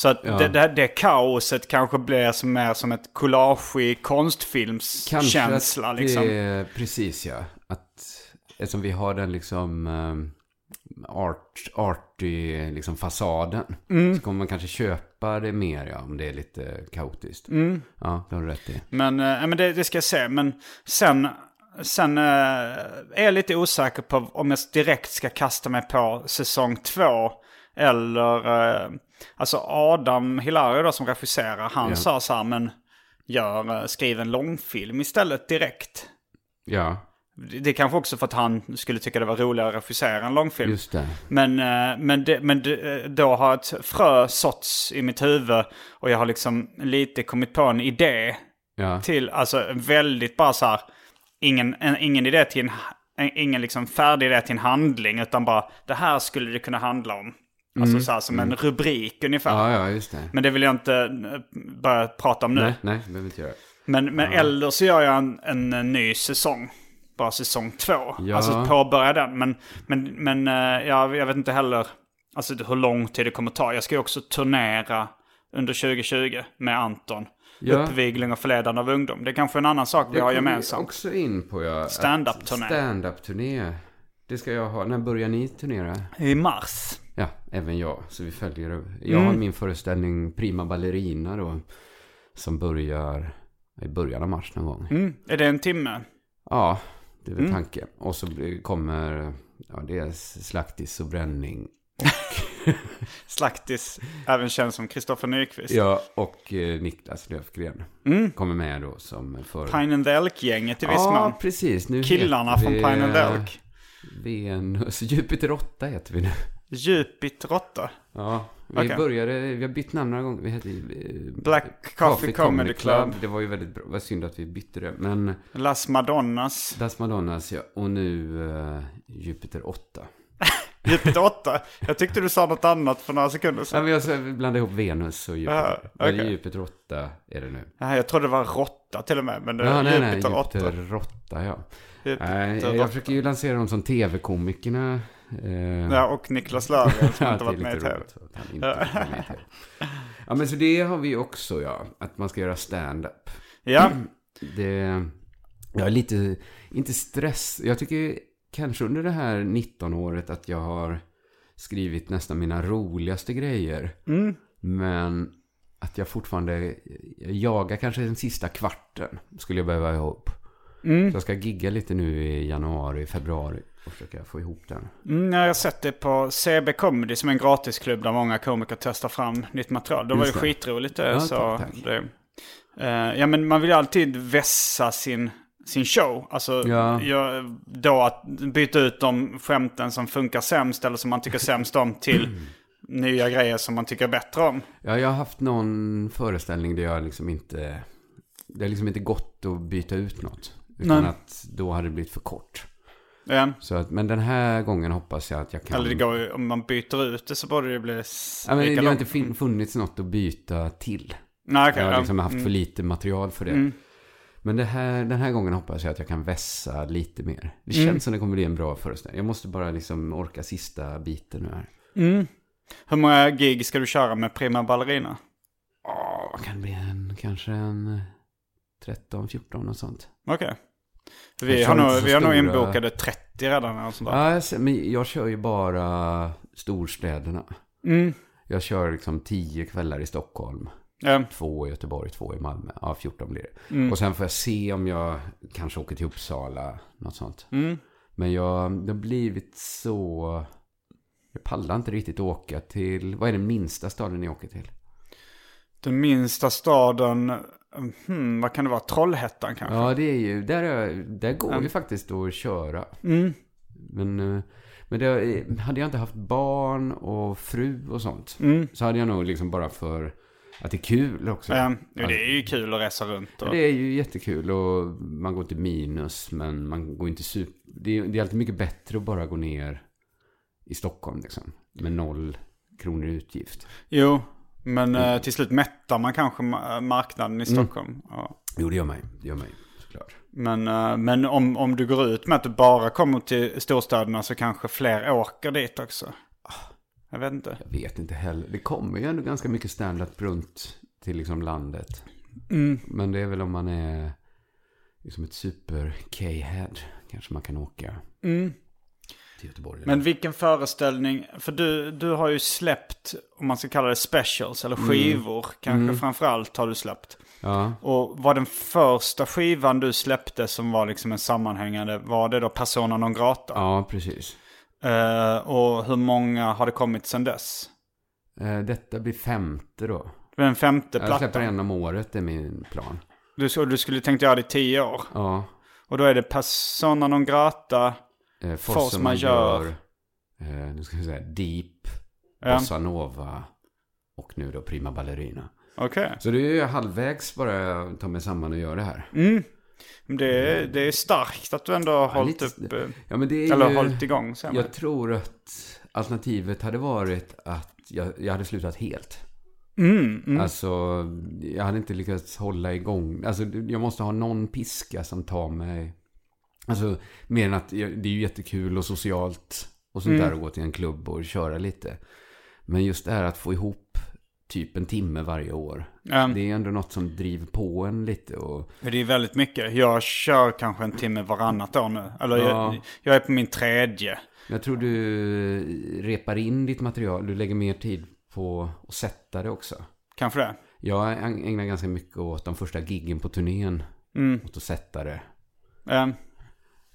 Så att Ja. det, det, det kaoset kanske blir som mer som ett collage i konstfilmskänsla liksom. det är precis ja. Att eftersom vi har den liksom um, art, arty liksom fasaden. Mm. Så kommer man kanske köpa det mer ja, om det är lite kaotiskt. Mm. Ja, det har du rätt i. Men, eh, ja, men det, det ska jag se. Men sen, sen eh, är jag lite osäker på om jag direkt ska kasta mig på säsong två. Eller, eh, alltså Adam Hilario då som regisserar, han Ja. sa så här, men gör, eh, skriv en långfilm istället direkt. Ja, Det det är kanske också för att han skulle tycka det var roligare att regissera en långfilm. just det. Men, eh, men, det, men det, eh, då har ett frö såtts i mitt huvud och jag har liksom lite kommit på en idé Ja, till, alltså väldigt bara så här, ingen, en, ingen idé till en, ingen liksom färdig idé till en handling, utan bara det här skulle det kunna handla om. Alltså så här som en rubrik ungefär. ja, ja just det. Men det vill jag inte eh, börja prata om nu. Nej, nej, det behöver inte göra. Men, men eller så gör jag en, en, eh, ny säsong. Bara säsong två. Ja. Alltså påbörja den. Men, men, men eh, jag, jag vet inte heller alltså, hur lång tid det kommer ta. Jag ska ju också turnera under 2020 med Anton. Ja. Uppvigling och förledande av ungdom. Det är kanske en annan sak vi har Det vi gemensamt. också in på ja. Stand-up-turné. Stand-up-turné. Det ska jag ha. När börjar ni turnera? I mars. Ja, även jag. Så vi följer. Jag har min föreställning Prima Ballerina då. Som börjar i början av mars någon gång. Mm. Är det en timme? Ja, det är Mm. väl tanken. Och så kommer, ja det är slaktis och bränning. Slaktis, även känd som Kristoffer Nyqvist. Ja, och eh, Niklas Löfgren. Mm. Kommer med då som för... Pine and Elk-gänget i viss Ja, mån. precis. Nu Killarna heter från vi, Pine and eh, Elk. Venus, Jupiter 8 heter vi nu. Jupiter 8. Ja, vi Okej. började, vi har bytt namn några gånger. Vi hette eh, Black Coffee Comedy Club. Det var ju väldigt bra. Det var synd att vi bytte det. Men Las Madonnas. Das Madonnas, ja. Och nu eh, Jupiter 8. Jupiter 8. Jag tyckte du sa något annat för några sekunder Ja, sedan. men jag så blandade ihop Venus och Jupiter. Ja, Men okej. Jupiter 8 är det nu. Nej, jag trodde det var råtta till och med. Men det Ja, är nej, nej, Jupiter 8. Jupiter 8, ja. Jupiter Nej, 8. jag försöker ju lansera dem som tv-komikerna. Eh, Ja, och Niklas Löfgren som inte varit med i TV. Ja, men så det har vi också, ja. Att man ska göra stand-up. Ja, Det... Jag är lite, inte stress. Jag tycker kanske under det här 19-året att jag har skrivit nästan mina roligaste grejer. Mm. Men att jag fortfarande jag jagar kanske den sista kvarten. Skulle jag behöva ihop. Mm. Så jag ska gigga lite nu i januari, februari. Och försöka få ihop den. Mm, jag har sett det på CB Comedy som är en gratisklubb där många komiker testar fram nytt material. Det var ju Just det. skitroligt det. Ja, så tack, tack. Det, eh, ja men man vill ju alltid vässa sin, sin show. Alltså Ja. jag, då att byta ut de skämten som funkar sämst eller som man tycker sämst om till nya grejer som man tycker bättre om. Ja, jag har haft någon föreställning där jag liksom inte... Det har liksom inte gått att byta ut något. Utan Nej. att då hade det blivit för kort. Ja. Så att, men den här gången hoppas jag att jag kan... Eller det går om man byter ut det så borde det bli ja, men det har inte funnits något att byta till. Nej, okej. jag har ja. liksom haft Mm. för lite material för det. Mm. Men det här, den här gången hoppas jag att jag kan vässa lite mer. Det känns Mm. som det kommer bli en bra föreställning. Jag måste bara liksom orka sista biten nu här. Mm. Hur många gig ska du köra med Prima Ballerina? Ja, vad kan det bli? En, kanske en 13, 14 och sånt. Okej. Jag Vi har, nog, vi har nog inbokade 30 redan. Eller sånt där. Ja, men jag kör ju bara storstäderna. Mm. Jag kör liksom 10 kvällar i Stockholm. Ja. Två i Göteborg, två i Malmö. Ja, 14 blir det. Mm. Och sen får jag se om jag kanske åker till Uppsala. Något sånt. Mm. Men jag, det har blivit så... Jag pallar inte riktigt åka till... Vad är den minsta staden ni åker till? Den minsta staden, hmm, vad kan det vara? Trollhättan kanske? Ja, det är ju... Där, är, där går Mm. ju faktiskt att köra. Mm. Men, eh, men det, hade jag inte haft barn och fru och sånt. Mm. Så hade jag nog liksom bara för att det är kul också. Ja, det är ju kul att resa runt. Och... Det är ju jättekul och man går inte minus men man går inte super... Det är, det är alltid mycket bättre att bara gå ner i Stockholm liksom. Med noll kronor i utgift. Jo, Men eh, till slut mättar man kanske ma- marknaden i Stockholm. Ja. Jo, det gör mig. Det gör mig, såklart. Men, eh, men om, om du går ut med att du bara kommer till storstäderna så kanske fler åker dit också. Jag vet inte. Jag vet inte heller. Det kommer ju ändå ganska mycket stand-up runt till liksom landet. Mm. Men det är väl om man är liksom ett super K-head. Kanske man kan åka till Göteborg. Men vilken föreställning, för du, du har ju släppt, om man ska kalla det specials eller skivor, kanske framförallt har du släppt. Ja, Och var den första skivan du släppte som var liksom en sammanhängande, var det då Persona non grata? ja precis. Eh, och hur många har det kommit sedan dess? Eh, Detta blir femte då. Det den femte Jag släpper en om året, det är min plan. Du, du skulle tänkt göra det i tio år. Ja. Och då är det Persona non grata. Eh, Force majeure. Eh, nu ska vi säga Deep. Ja. Bossa Nova. Och nu då Prima Ballerina. Okej. Så det är ju halvvägs bara jag tar mig samman och gör det här. Men Det, är, det är starkt att du ändå har hållit lite- upp, eh, Ja, men det är eller ju... hållit igång sen. Jag tror att alternativet hade varit att jag, jag hade slutat helt. Mm, mm. Alltså, jag hade inte lyckats hålla igång. Alltså, jag måste ha någon piska som tar mig. Alltså, mer än att det är ju jättekul och socialt och sånt Mm. där att gå till en klubb och köra lite. Men just det här att få ihop typ en timme varje år. Ehm, Det är ändå något som driver på en lite och... Det är väldigt mycket. Jag kör kanske en timme varannat år nu. Eller Ja. jag, jag är på min tredje. Jag tror du repar in ditt material. Du lägger mer tid på att sätta det också. Kanske det. Jag ägnar ganska mycket åt de första giggen på turnén. Mm. Åt att sätta det. Eh,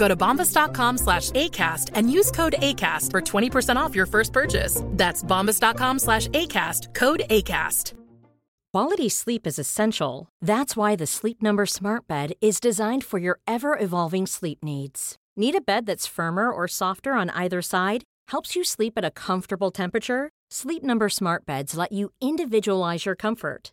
Go to bombas.com slash ACAST and use code ACAST for 20% off your first purchase. That's bombas.com slash ACAST, code ACAST. Quality sleep is essential. That's why the Sleep Number Smart Bed is designed for your ever evolving sleep needs. Need a bed that's firmer or softer on either side? Helps you sleep at a comfortable temperature? Sleep Number Smart Beds let you individualize your comfort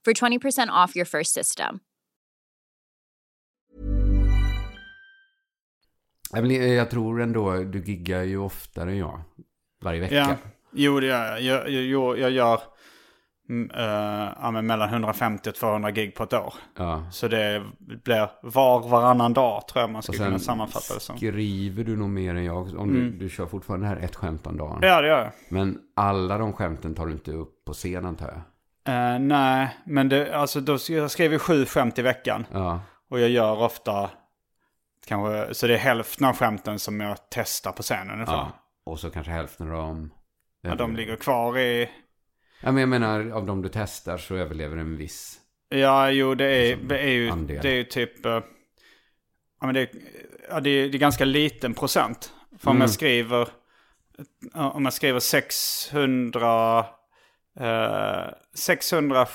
for 20% off your first system. Jag, tror ändå, du giggar ju oftare än jag. Varje vecka. ja. Jo, det gör jag. Jag, jag, jag, gör mm, ja, men mellan 150 och 200 gig på ett år. Ja. Så det blir var varannan dag tror jag man skulle kunna sammanfatta det som. skriver du nog mer än jag. Om du, du kör fortfarande här ett skämt om dagen. Ja, det gör jag. Men alla de skämten tar du inte upp på scen antar jag. Eh, nej, men det, alltså, då, jag skriver sju skämt i veckan. Ja. Och jag gör ofta, kanske, så det är hälften av skämten som jag testar på scenen ungefär. ja. Och så kanske hälften av dem. Ja, de ligger kvar i, Ja, men jag menar, av de du testar så överlever en viss. ja jo det är, det är, ju, andel. det är ju typ, eh, ja men det, är- ja, det, är, det är ganska liten procent. För om Mm. jag skriver, ja, om jag skriver 600, eh, 600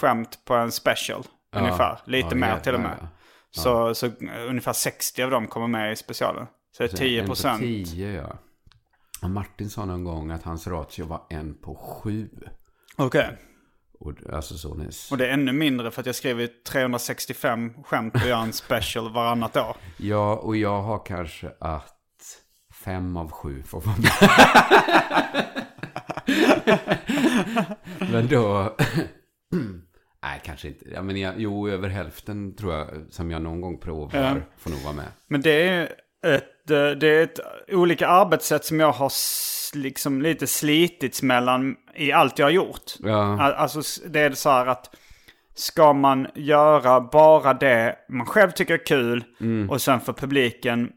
skämt på en special Ja. ungefär. Lite Ja, mer ja, till och med. Så, så eh, ungefär 60 av dem kommer med i specialen. Så det är 10 En på procent. 10 ja. Och Martin sa någon gång att hans ratio var en på sju. Okej. Och, alltså så nyss. Och det är ännu mindre för att jag skriver 365 skämt och gör en special varannat år. Ja, och jag har kanske att fem av sju får vara med. men då... Nej, kanske inte. Ja, men jag, jo, över hälften tror jag som jag någon gång provar Ja. får nog vara med. Men det är ett, eh, det är ett olika arbetssätt som jag har liksom lite slitits mellan i allt jag har gjort. Ja. Al- Alltså det är så här att ska man göra bara det man själv tycker är kul Mm. och sen får publiken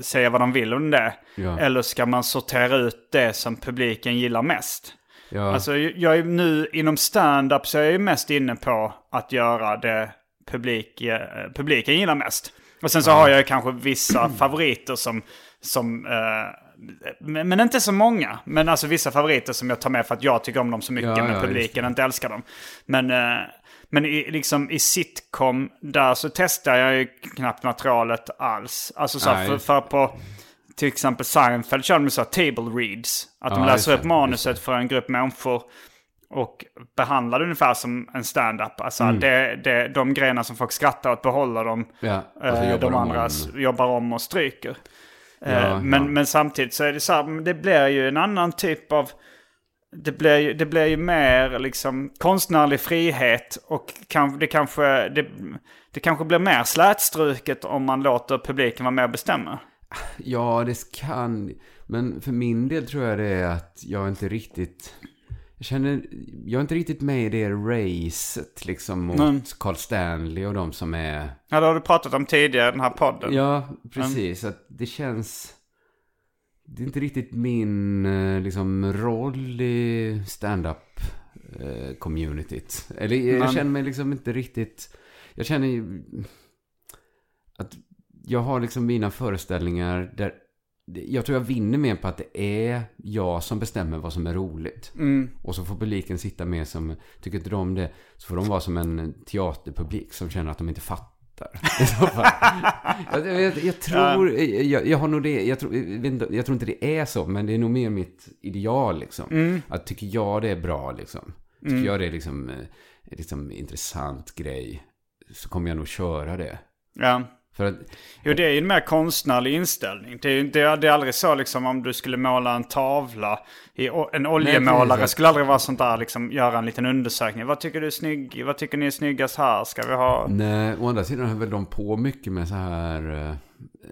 säga vad de vill om det. Ja. Eller ska man sortera ut det som publiken gillar mest? Ja, Alltså jag är nu inom stand-up så är jag ju mest inne på att göra det publik, eh, publiken gillar mest. Och sen så har jag kanske vissa favoriter som, som eh, men, inte så många. Men alltså vissa favoriter som jag tar med för att jag tycker om dem så mycket Ja, men ja, publiken inte älskar dem. Men, eh, men i, liksom i sitcom, där så testar jag ju knappt materialet alls. Alltså så här, för, för på till exempel Seinfeld kör de så här table reads. Att de Ja, läser upp manuset för en grupp människor och behandlar det ungefär som en stand-up. Alltså Mm. det, det, de grejerna som folk skrattar åt behåller de. Ja, och så Eh, de andra om- jobbar om och stryker. Eh, Ja, men, ja. men samtidigt så är det så här, det blir ju en annan typ av... Det blir, ju, det blir ju mer liksom konstnärlig frihet och kan, det, kanske, det, det kanske blir mer slätstruket om man låter publiken vara med och bestämma. Ja, det kan... Men för min del tror jag det är att jag inte riktigt... Jag känner... Jag är inte riktigt med i det racet liksom mot Nej. Carl Stanley och de som är... Ja, det har du pratat om tidigare i den här podden. Ja, precis. Att det känns... Det är inte riktigt min eh, liksom, roll i stand-up eh, communityt. Eller jag Men- känner mig liksom inte riktigt... Jag känner ju att jag har liksom mina föreställningar där jag tror jag vinner mer på att det är jag som bestämmer vad som är roligt. Mm. Och så får publiken sitta med som, tycker inte de om det, så får de vara som en teaterpublik som känner att de inte fattar. I så fall. jag, jag, jag tror, jag, jag har nog det, jag tror, inte, jag tror inte det är så, men det är nog mer mitt ideal liksom. Att tycker jag det är bra liksom, tycker jag det är liksom, eh, liksom intressant grej, så kommer jag nog köra det. Ja. För att, Jo, det är ju en mer konstnärlig inställning. Det är, det är, det är aldrig så liksom om du skulle måla en tavla. I, en oljemålare skulle aldrig vara sånt där liksom göra en liten undersökning. Vad tycker du är snygg? Vad tycker ni är snyggast här? Ska vi ha... Nej, å andra sidan höll väl de på mycket med så här,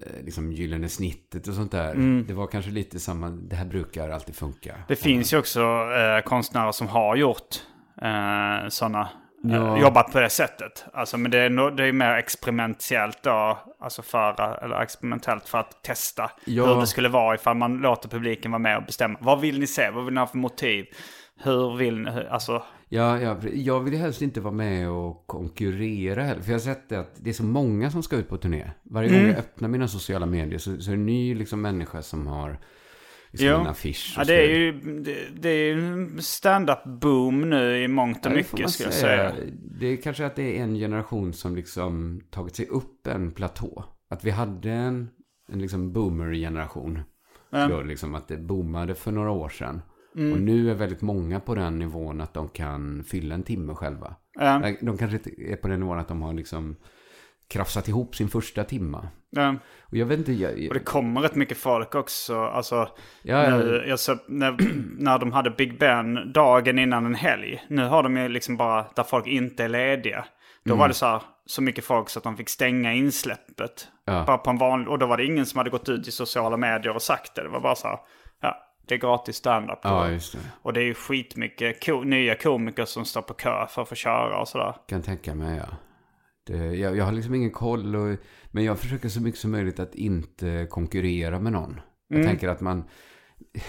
eh, liksom gyllene snittet och sånt där. Mm. Det var kanske lite samma, det här brukar alltid funka. Det finns ju också eh, konstnärer som har gjort eh, sådana. Ja. Eh, jobbat på det sättet. Alltså, men det är, no, det är mer experimentellt då. Alltså för, eller experimentellt för att testa Ja. hur det skulle vara ifall man låter publiken vara med och bestämma. Vad vill ni se? Vad vill ni ha för motiv? Hur vill ni? Alltså, Ja, ja, jag vill helst inte vara med och konkurrera heller. För jag har sett det att det är så många som ska ut på turné. Varje Mm. gång jag öppnar mina sociala medier så, så är det en ny liksom, människa som har liksom, Jo. en affisch. Ja, det är ju det, det är en stand-up boom nu i mångt och Ja, mycket ska jag säga. Det är kanske att det är en generation som liksom tagit sig upp en platå. Att vi hade en, en liksom boomer-generation. Då liksom att det boomade för några år sedan. Mm. Och nu är väldigt många på den nivån att de kan fylla en timme själva. Nej, De kanske inte är på den nivån att de har liksom krafsat ihop sin första timma. Ja. Och jag vet inte, jag, Och det jag, kommer rätt mycket folk också. Alltså, Ja, nu, jag så, när, när de hade Big Ben dagen innan en helg. Nu har de ju liksom bara där folk inte är lediga. Då Mm. var det så här, så mycket folk så att de fick stänga insläppet. Ja. Bara på en vanlig, och då var det ingen som hade gått ut i sociala medier och sagt det. Det var bara så här, ja, det är gratis standup. ja, Och- det. Och det är ju skitmycket ko- nya komiker som står på kö för att få köra och sådär. Kan tänka mig, ja. Det, jag, jag har liksom ingen koll, och, men jag försöker så mycket som möjligt att inte konkurrera med någon. Jag Mm. tänker att man,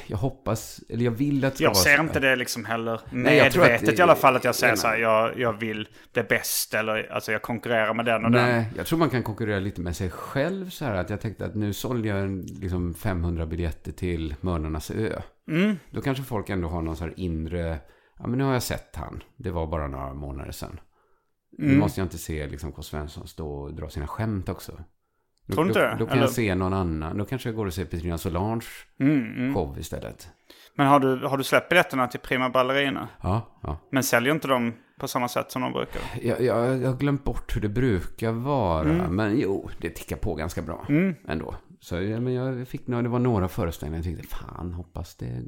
jag hoppas, eller jag vill att det ska Jag ser inte det liksom heller att medvetet det- i alla fall att jag säger så här, jag, jag vill bli bäst eller alltså jag konkurrerar med den och den. Nej, jag tror man kan konkurrera lite med sig själv så här att jag tänkte att nu sålde jag en, liksom 500 biljetter till Mördarnas ö. Mm. Då kanske folk ändå har någon så här inre, ja men nu har jag sett han, det var bara några månader sedan. Nu Mm. måste jag inte se liksom K. Svensson stå och dra sina skämt också. Då, Tror du inte då, då kan Eller- jag se någon annan. Då kanske jag går och ser Petrina Solange Mm, show istället. Men har du, har du släppt biljetterna till Prima Ballerina? Ja, ja. Men säljer inte de på samma sätt som de brukar? Jag, jag, jag har glömt bort hur det brukar vara. Mm. Men jo, det tickar på ganska bra ändå. Så men jag fick det var några föreställningar. Jag tänkte, fan, hoppas det...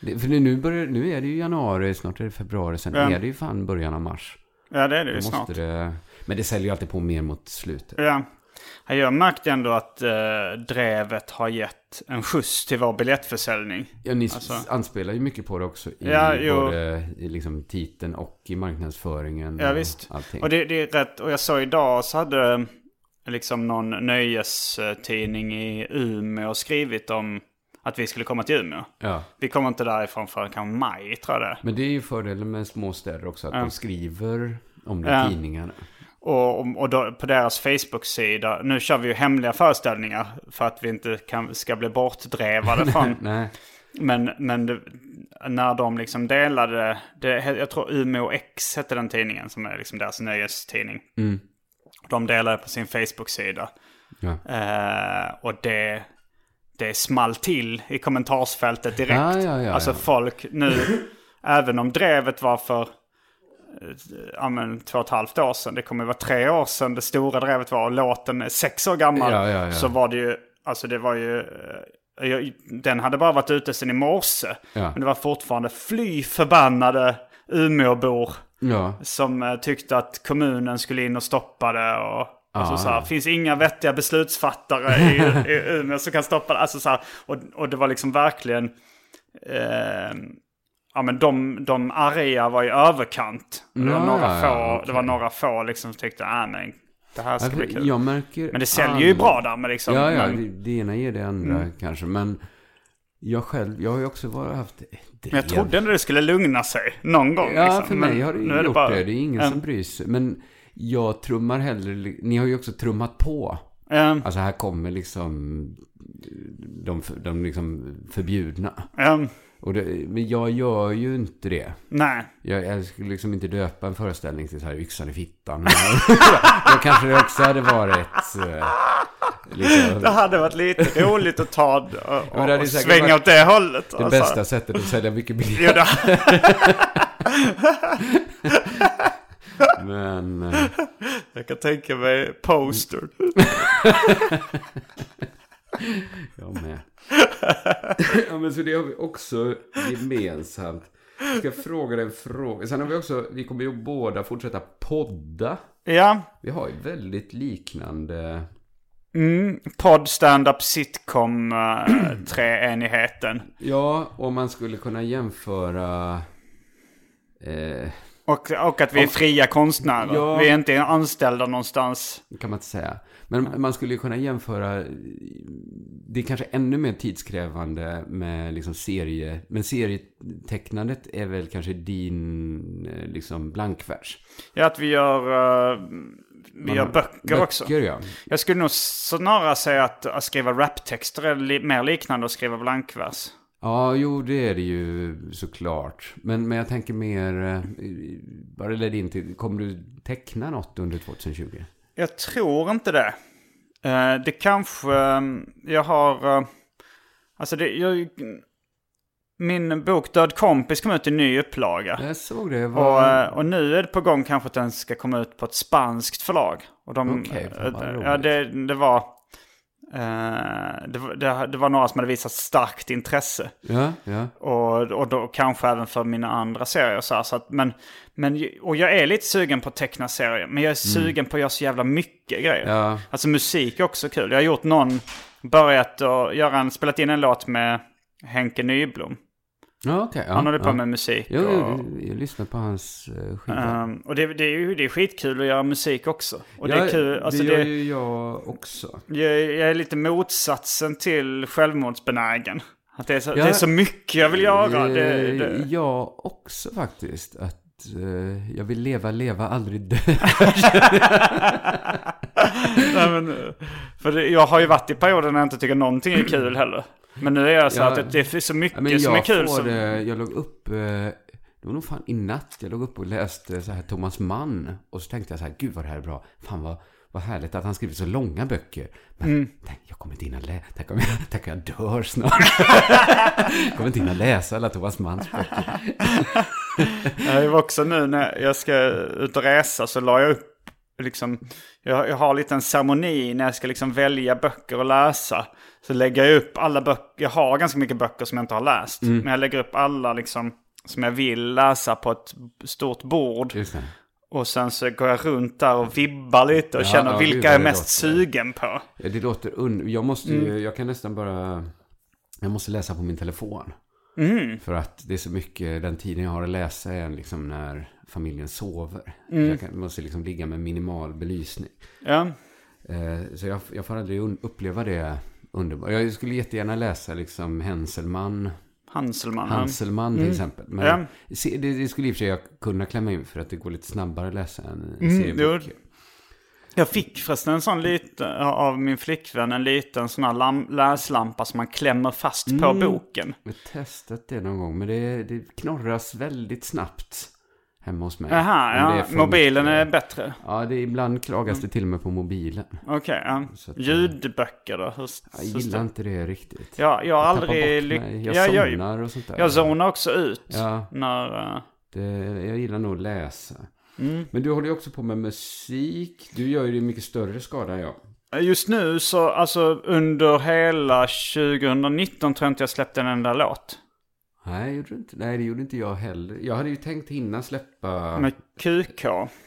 det för nu, börjar, nu är det ju januari, snart är det februari. Sen Ja. är det ju fan början av mars. Ja, det är det ju snart. det, men det säljer ju alltid på mer mot slutet. Ja. Ja, Jag märkte ändå att eh, Drevet har gett en skjuts till vår biljettförsäljning. Ja, ni Alltså- anspelar ju mycket på det också. I Ja, både i liksom titeln och i marknadsföringen. Ja, och visst. Allting. Och det, det är rätt. Och jag såg idag så hade eh, liksom någon nöjestidning i Umeå skrivit om att vi skulle komma till Umeå. ja. Vi kommer inte därifrån förrän kanske maj tror jag det. Men det är ju fördelen med små städer också, att Ja. de skriver om det i Ja. tidningarna. Och, och, och då, på deras Facebook-sida, nu kör vi ju hemliga föreställningar för att vi inte kan, ska bli bortdrevade från. Nej. Men, men det, när de liksom delade, det, jag tror Umeå X hette den tidningen som är liksom deras nöjestidning. Mm. De delade på sin Facebook-sida. Ja. Eh, och det, det small till i kommentarsfältet direkt. Ja, ja, ja, alltså folk nu, även om drevet var för eh, ja, men, två och ett halvt år sedan. Det kommer vara tre år sedan det stora drevet var och låten är sex år gammal. Så var det ju, alltså det var ju, eh, jag- den hade bara varit ute sedan i morse. Men det var fortfarande fly förbannade Umeåbor som eh, tyckte att kommunen skulle in och stoppa det. Och, alltså, Ja, så här, ja. finns inga vettiga beslutsfattare i, i Umeå som kan stoppa det. Alltså, så här, och, och det var liksom verkligen... Eh, ja, men de, de arga var i överkant. Det var Ja, några få, ja, okej. det var några få liksom som tyckte att men det här ska Alltså, bli kul. märker... Men det säljer ju bra där. Men liksom, Ja, ja, men, det, det ena ger det andra Mm. kanske. Men jag själv, jag har ju också varit, haft men jag trodde ändå det skulle lugna sig någon gång. Ja, liksom. för Men mig har det nu ju är gjort bara- det. Det är ingen Ja. som bryr sig. Men jag trummar hellre... Ni har ju också trummat på. Ja, Alltså här kommer liksom de, de liksom förbjudna. ja, Och det, men jag gör ju inte det. nej. Jag, jag skulle liksom inte döpa en föreställning till så här yxan i fittan. Då kanske det också hade varit... Eh, liksom, Det hade varit lite roligt att ta och, och, och svänga varit åt det hållet. det alltså. bästa sättet att sälja mycket biljetter. Men... eh, jag kan tänka mig poster. Jag med. ja, men så det har vi också gemensamt. Jag ska fråga dig en fråga. Sen har vi också, vi kommer ju båda fortsätta podda. Ja, Vi har ju väldigt liknande... mm, podd, stand-up, sitcom, uh, treenigheten. Ja, om man skulle kunna jämföra... Eh, Och, och att vi är Om- fria konstnärer. Ja. Vi är inte anställda någonstans. det kan man inte säga. Men man skulle ju kunna jämföra... Det är kanske ännu mer tidskrävande med liksom serie... Men serietecknandet är väl kanske din eh, liksom blankvers. Ja, att vi gör, uh, vi Man gör har- böcker, också. Böcker, ja. Jag skulle nog snarare säga att, att skriva raptexter är li- mer liknande att skriva blankvers. Ja, jo, det är det ju såklart. Men, men jag tänker mer, eh, bara ledde in till, kommer du teckna något under 2020? Jag tror inte det. Eh, det kanske... eh, jag har... eh, alltså det... Jag, min bok Död kompis kom ut i ny upplaga. Jag såg det. Och, Var... eh, och nu är det på gång kanske att den ska komma ut på ett spanskt förlag. Och de, Okej, vad roligt. ja, det, det var... eh, det, var- det, det var några som hade visat starkt intresse. Ja, ja. Och, och då kanske även för mina andra serier. Så här, så att, men, men, och jag är lite sugen på att teckna serier. Men jag är sugen på att göra så jävla mycket grejer. Mm. Ja. Alltså musik är också kul. Jag har gjort någon, börjat att göra en, spelat in en låt med Henke Nyblom. Ja, okej. ja, Han håller på ja. med musik. Jo, och, jo, jag lyssnar på hans uh, skiva. ehm, och det, det, är ju det är skitkul att göra musik också. Och det ja, är kul. Alltså det gör det, ju jag också. jag, jag är lite motsatsen till självmordsbenägen. Att det är så, det är så mycket jag vill göra. Eh, Det, det. Jag också faktiskt. Att eh, jag vill leva, leva, aldrig dö. Nej, men, eh, för det, jag har ju varit i perioder när jag inte tycker någonting är kul heller. Men nu är jag så Ja. att det, är så mycket men som är jag kul. får Som, jag låg upp, eh, det var nog fan i natt, jag låg upp och läste så här Thomas Mann. Och så tänkte jag så här, gud vad det här är bra. Fan vad, vad härligt att han skriver så långa böcker. Men tänk, jag kommer inte hinna läsa. Tänk om jag, tänk om jag dör snart. jag kommer inte hinna läsa alla Thomas Manns böcker. Jag var också nu när jag ska ut och resa så la jag upp liksom, jag, jag har lite en ceremoni när jag ska liksom välja böcker att läsa. Så lägger jag upp alla böcker, jag har ganska mycket böcker som jag inte har läst. Men jag lägger upp alla liksom som jag vill läsa på ett stort bord. Och sen så går jag runt där och vibbar lite och Ja, känner ja, vilka jag är mest låter. sugen på. Ja, Det låter un... Jag måste ju, jag kan nästan bara... Jag måste läsa på min telefon. För att det är så mycket, den tiden jag har att läsa är liksom när familjen sover. Jag kan, måste liksom ligga med minimal belysning. Ja, Eh, så jag, jag får aldrig uppleva det underbart. Jag skulle jättegärna läsa liksom Hänselman. Hanselman. Hanselman till exempel. Men Ja. det, det skulle i och för sig jag kunna klämma in för att det går lite snabbare att läsa en, Mm, seriebok. Jag fick förresten en sån liten, av min flickvän, en liten sån här lam, läslampa som man klämmer fast på Mm. boken. Jag har testat det någon gång, men det, det knorras väldigt snabbt hemma hos mig. Det ja. Mobilen mycket- är bättre. Ja, det är, ibland klagas det till och med på mobilen. Okej, ja. Så att- Ljudböcker då? Hur, Jag gillar inte det riktigt. Ja, jag har Jag aldrig mig. Jag lyckats. Jag, somnar och sånt där. jag zonar också ut. Ja. När, eh, Det, jag gillar nog att läsa. Mm. Men du håller ju också på med musik. Du gör ju det i mycket större skada än jag. just nu så, alltså under hela 2019 tror jag inte jag släppte en enda låt. Nej, gjorde inte. Nej, det gjorde inte jag heller. Jag hade ju tänkt hinna släppa Med QK.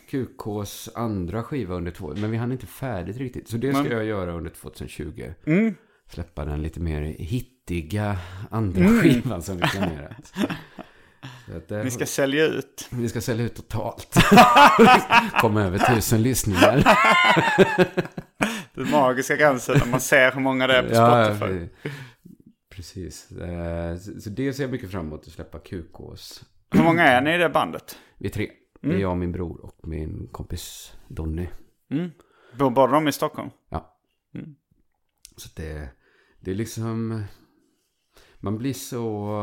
QKs andra skiva under två, men vi hann inte färdigt riktigt. Så det ska Men- jag göra under 2020. Mm. Släppa den lite mer hittiga andra skivan som vi planerat. Det, Ni ska sälja ut. vi ska sälja ut totalt. Komma över tusen lyssningar. Den magiska gränsen när man ser hur många det är på Spotify. ja, precis. Eh, Så det ser jag mycket fram emot att släppa QKs. Hur många är ni i det bandet? Vi är tre. Det är jag, min bror och min kompis Donny. Bor båda de i Stockholm? Ja. Mm. Så det, det är liksom... Man blir så...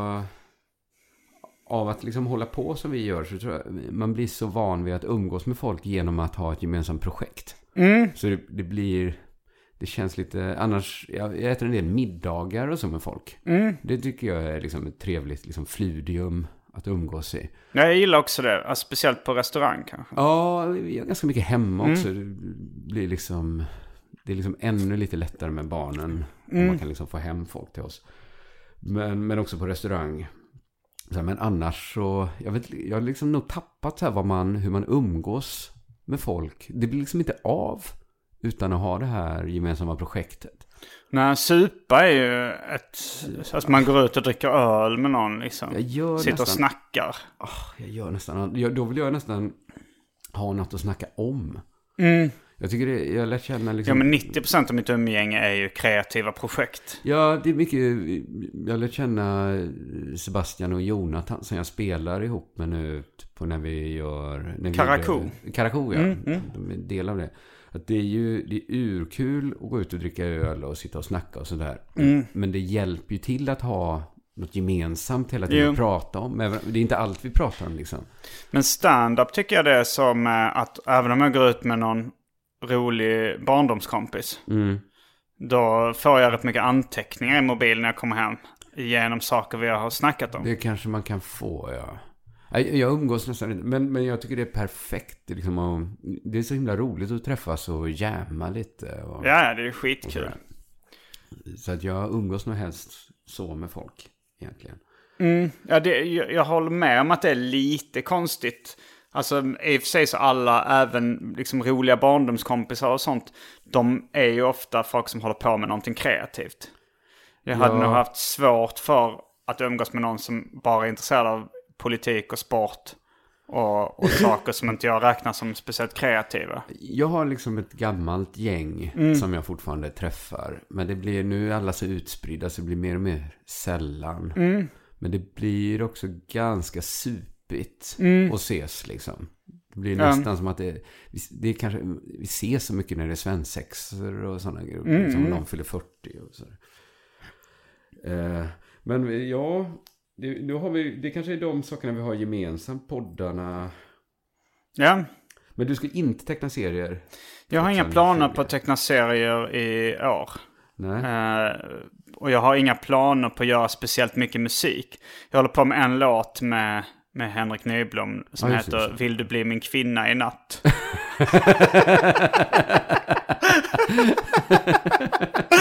Av att liksom hålla på som vi gör så tror jag man blir så van vid att umgås med folk genom att ha ett gemensamt projekt. Mm. Så det, det blir... Det känns lite... Annars... Jag, jag äter en del middagar och så med folk. Mm. Det tycker jag är liksom ett trevligt liksom fludium att umgås i. Ja, jag gillar också det. Alltså, speciellt på restaurang kanske. Ja, vi gör ganska mycket hemma Mm. också. Det blir liksom... Det är liksom ännu lite lättare med barnen. Mm. man kan liksom få hem folk till oss. Men, men också på restaurang. Så men annars så... Jag, vet, jag har liksom nog tappat så här vad man, hur man umgås med folk. Det blir liksom inte av utan att ha det här gemensamma projektet. Nej, supa är ju ett... Alltså man går ut och dricker öl med någon liksom. Jag gör Sitter och nästan- snackar. Jag gör nästan... Jag, då vill jag nästan ha något att snacka om. Mm. Jag tycker det... Jag lär känna liksom... Ja, men 90% av mitt umgänge är ju kreativa projekt. Ja, det är mycket... Jag lärt känna Sebastian och Jonathan som jag spelar ihop med nu på när vi gör... När vi Karakou. gjorde- Karakou, ja. De är en del av det. Att det är ju det är urkul att gå ut och dricka öl och sitta och snacka och sådär. Men det hjälper ju till att ha något gemensamt hela tiden Jo. att prata om. Det är inte allt vi pratar om liksom. Men stand-up tycker jag det är som eh, att även om jag går ut med någon rolig barndomskompis. Mm. Då får jag rätt mycket anteckningar i mobilen när jag kommer hem. Genom saker vi har snackat om. Det kanske man kan få, ja. Jag umgås nästan inte, men, men jag tycker det är perfekt. Det är, liksom, att- det är så himla roligt att träffas och jamma lite. Och, Ja, det är skitkul. Så att jag umgås nog helst så med folk, egentligen. Mm, ja, det, jag, jag håller med om att det är lite konstigt. Alltså i och för sig så alla, även liksom roliga barndomskompisar och sånt, de är ju ofta folk som håller på med någonting kreativt. Jag hade Ja. nog haft svårt för att umgås med någon som bara är intresserad av politik och sport. Och, och saker som inte jag räknar som speciellt kreativa. Jag har liksom ett gammalt gäng Mm. som jag fortfarande träffar. Men det blir nu alla så utspridda så det blir mer och mer sällan. Mm. Men det blir också ganska supigt att ses liksom. Det blir Mm. Nästan som att det, det är kanske, vi ses så mycket när det är svensexor och sådana grejer. Mm, Liksom om någon fyller 40 och så. Eh, men ja, det, då har vi, det kanske är de sakerna vi har gemensamt, poddarna. Ja, Men du ska inte teckna serier? Jag har inga 2020. planer på att teckna serier i år. Nej. Eh, och jag har inga planer på att göra speciellt mycket musik. Jag håller på med en låt med, med Henrik Nyblom som Ja, heter det. Vill du bli min kvinna i natt?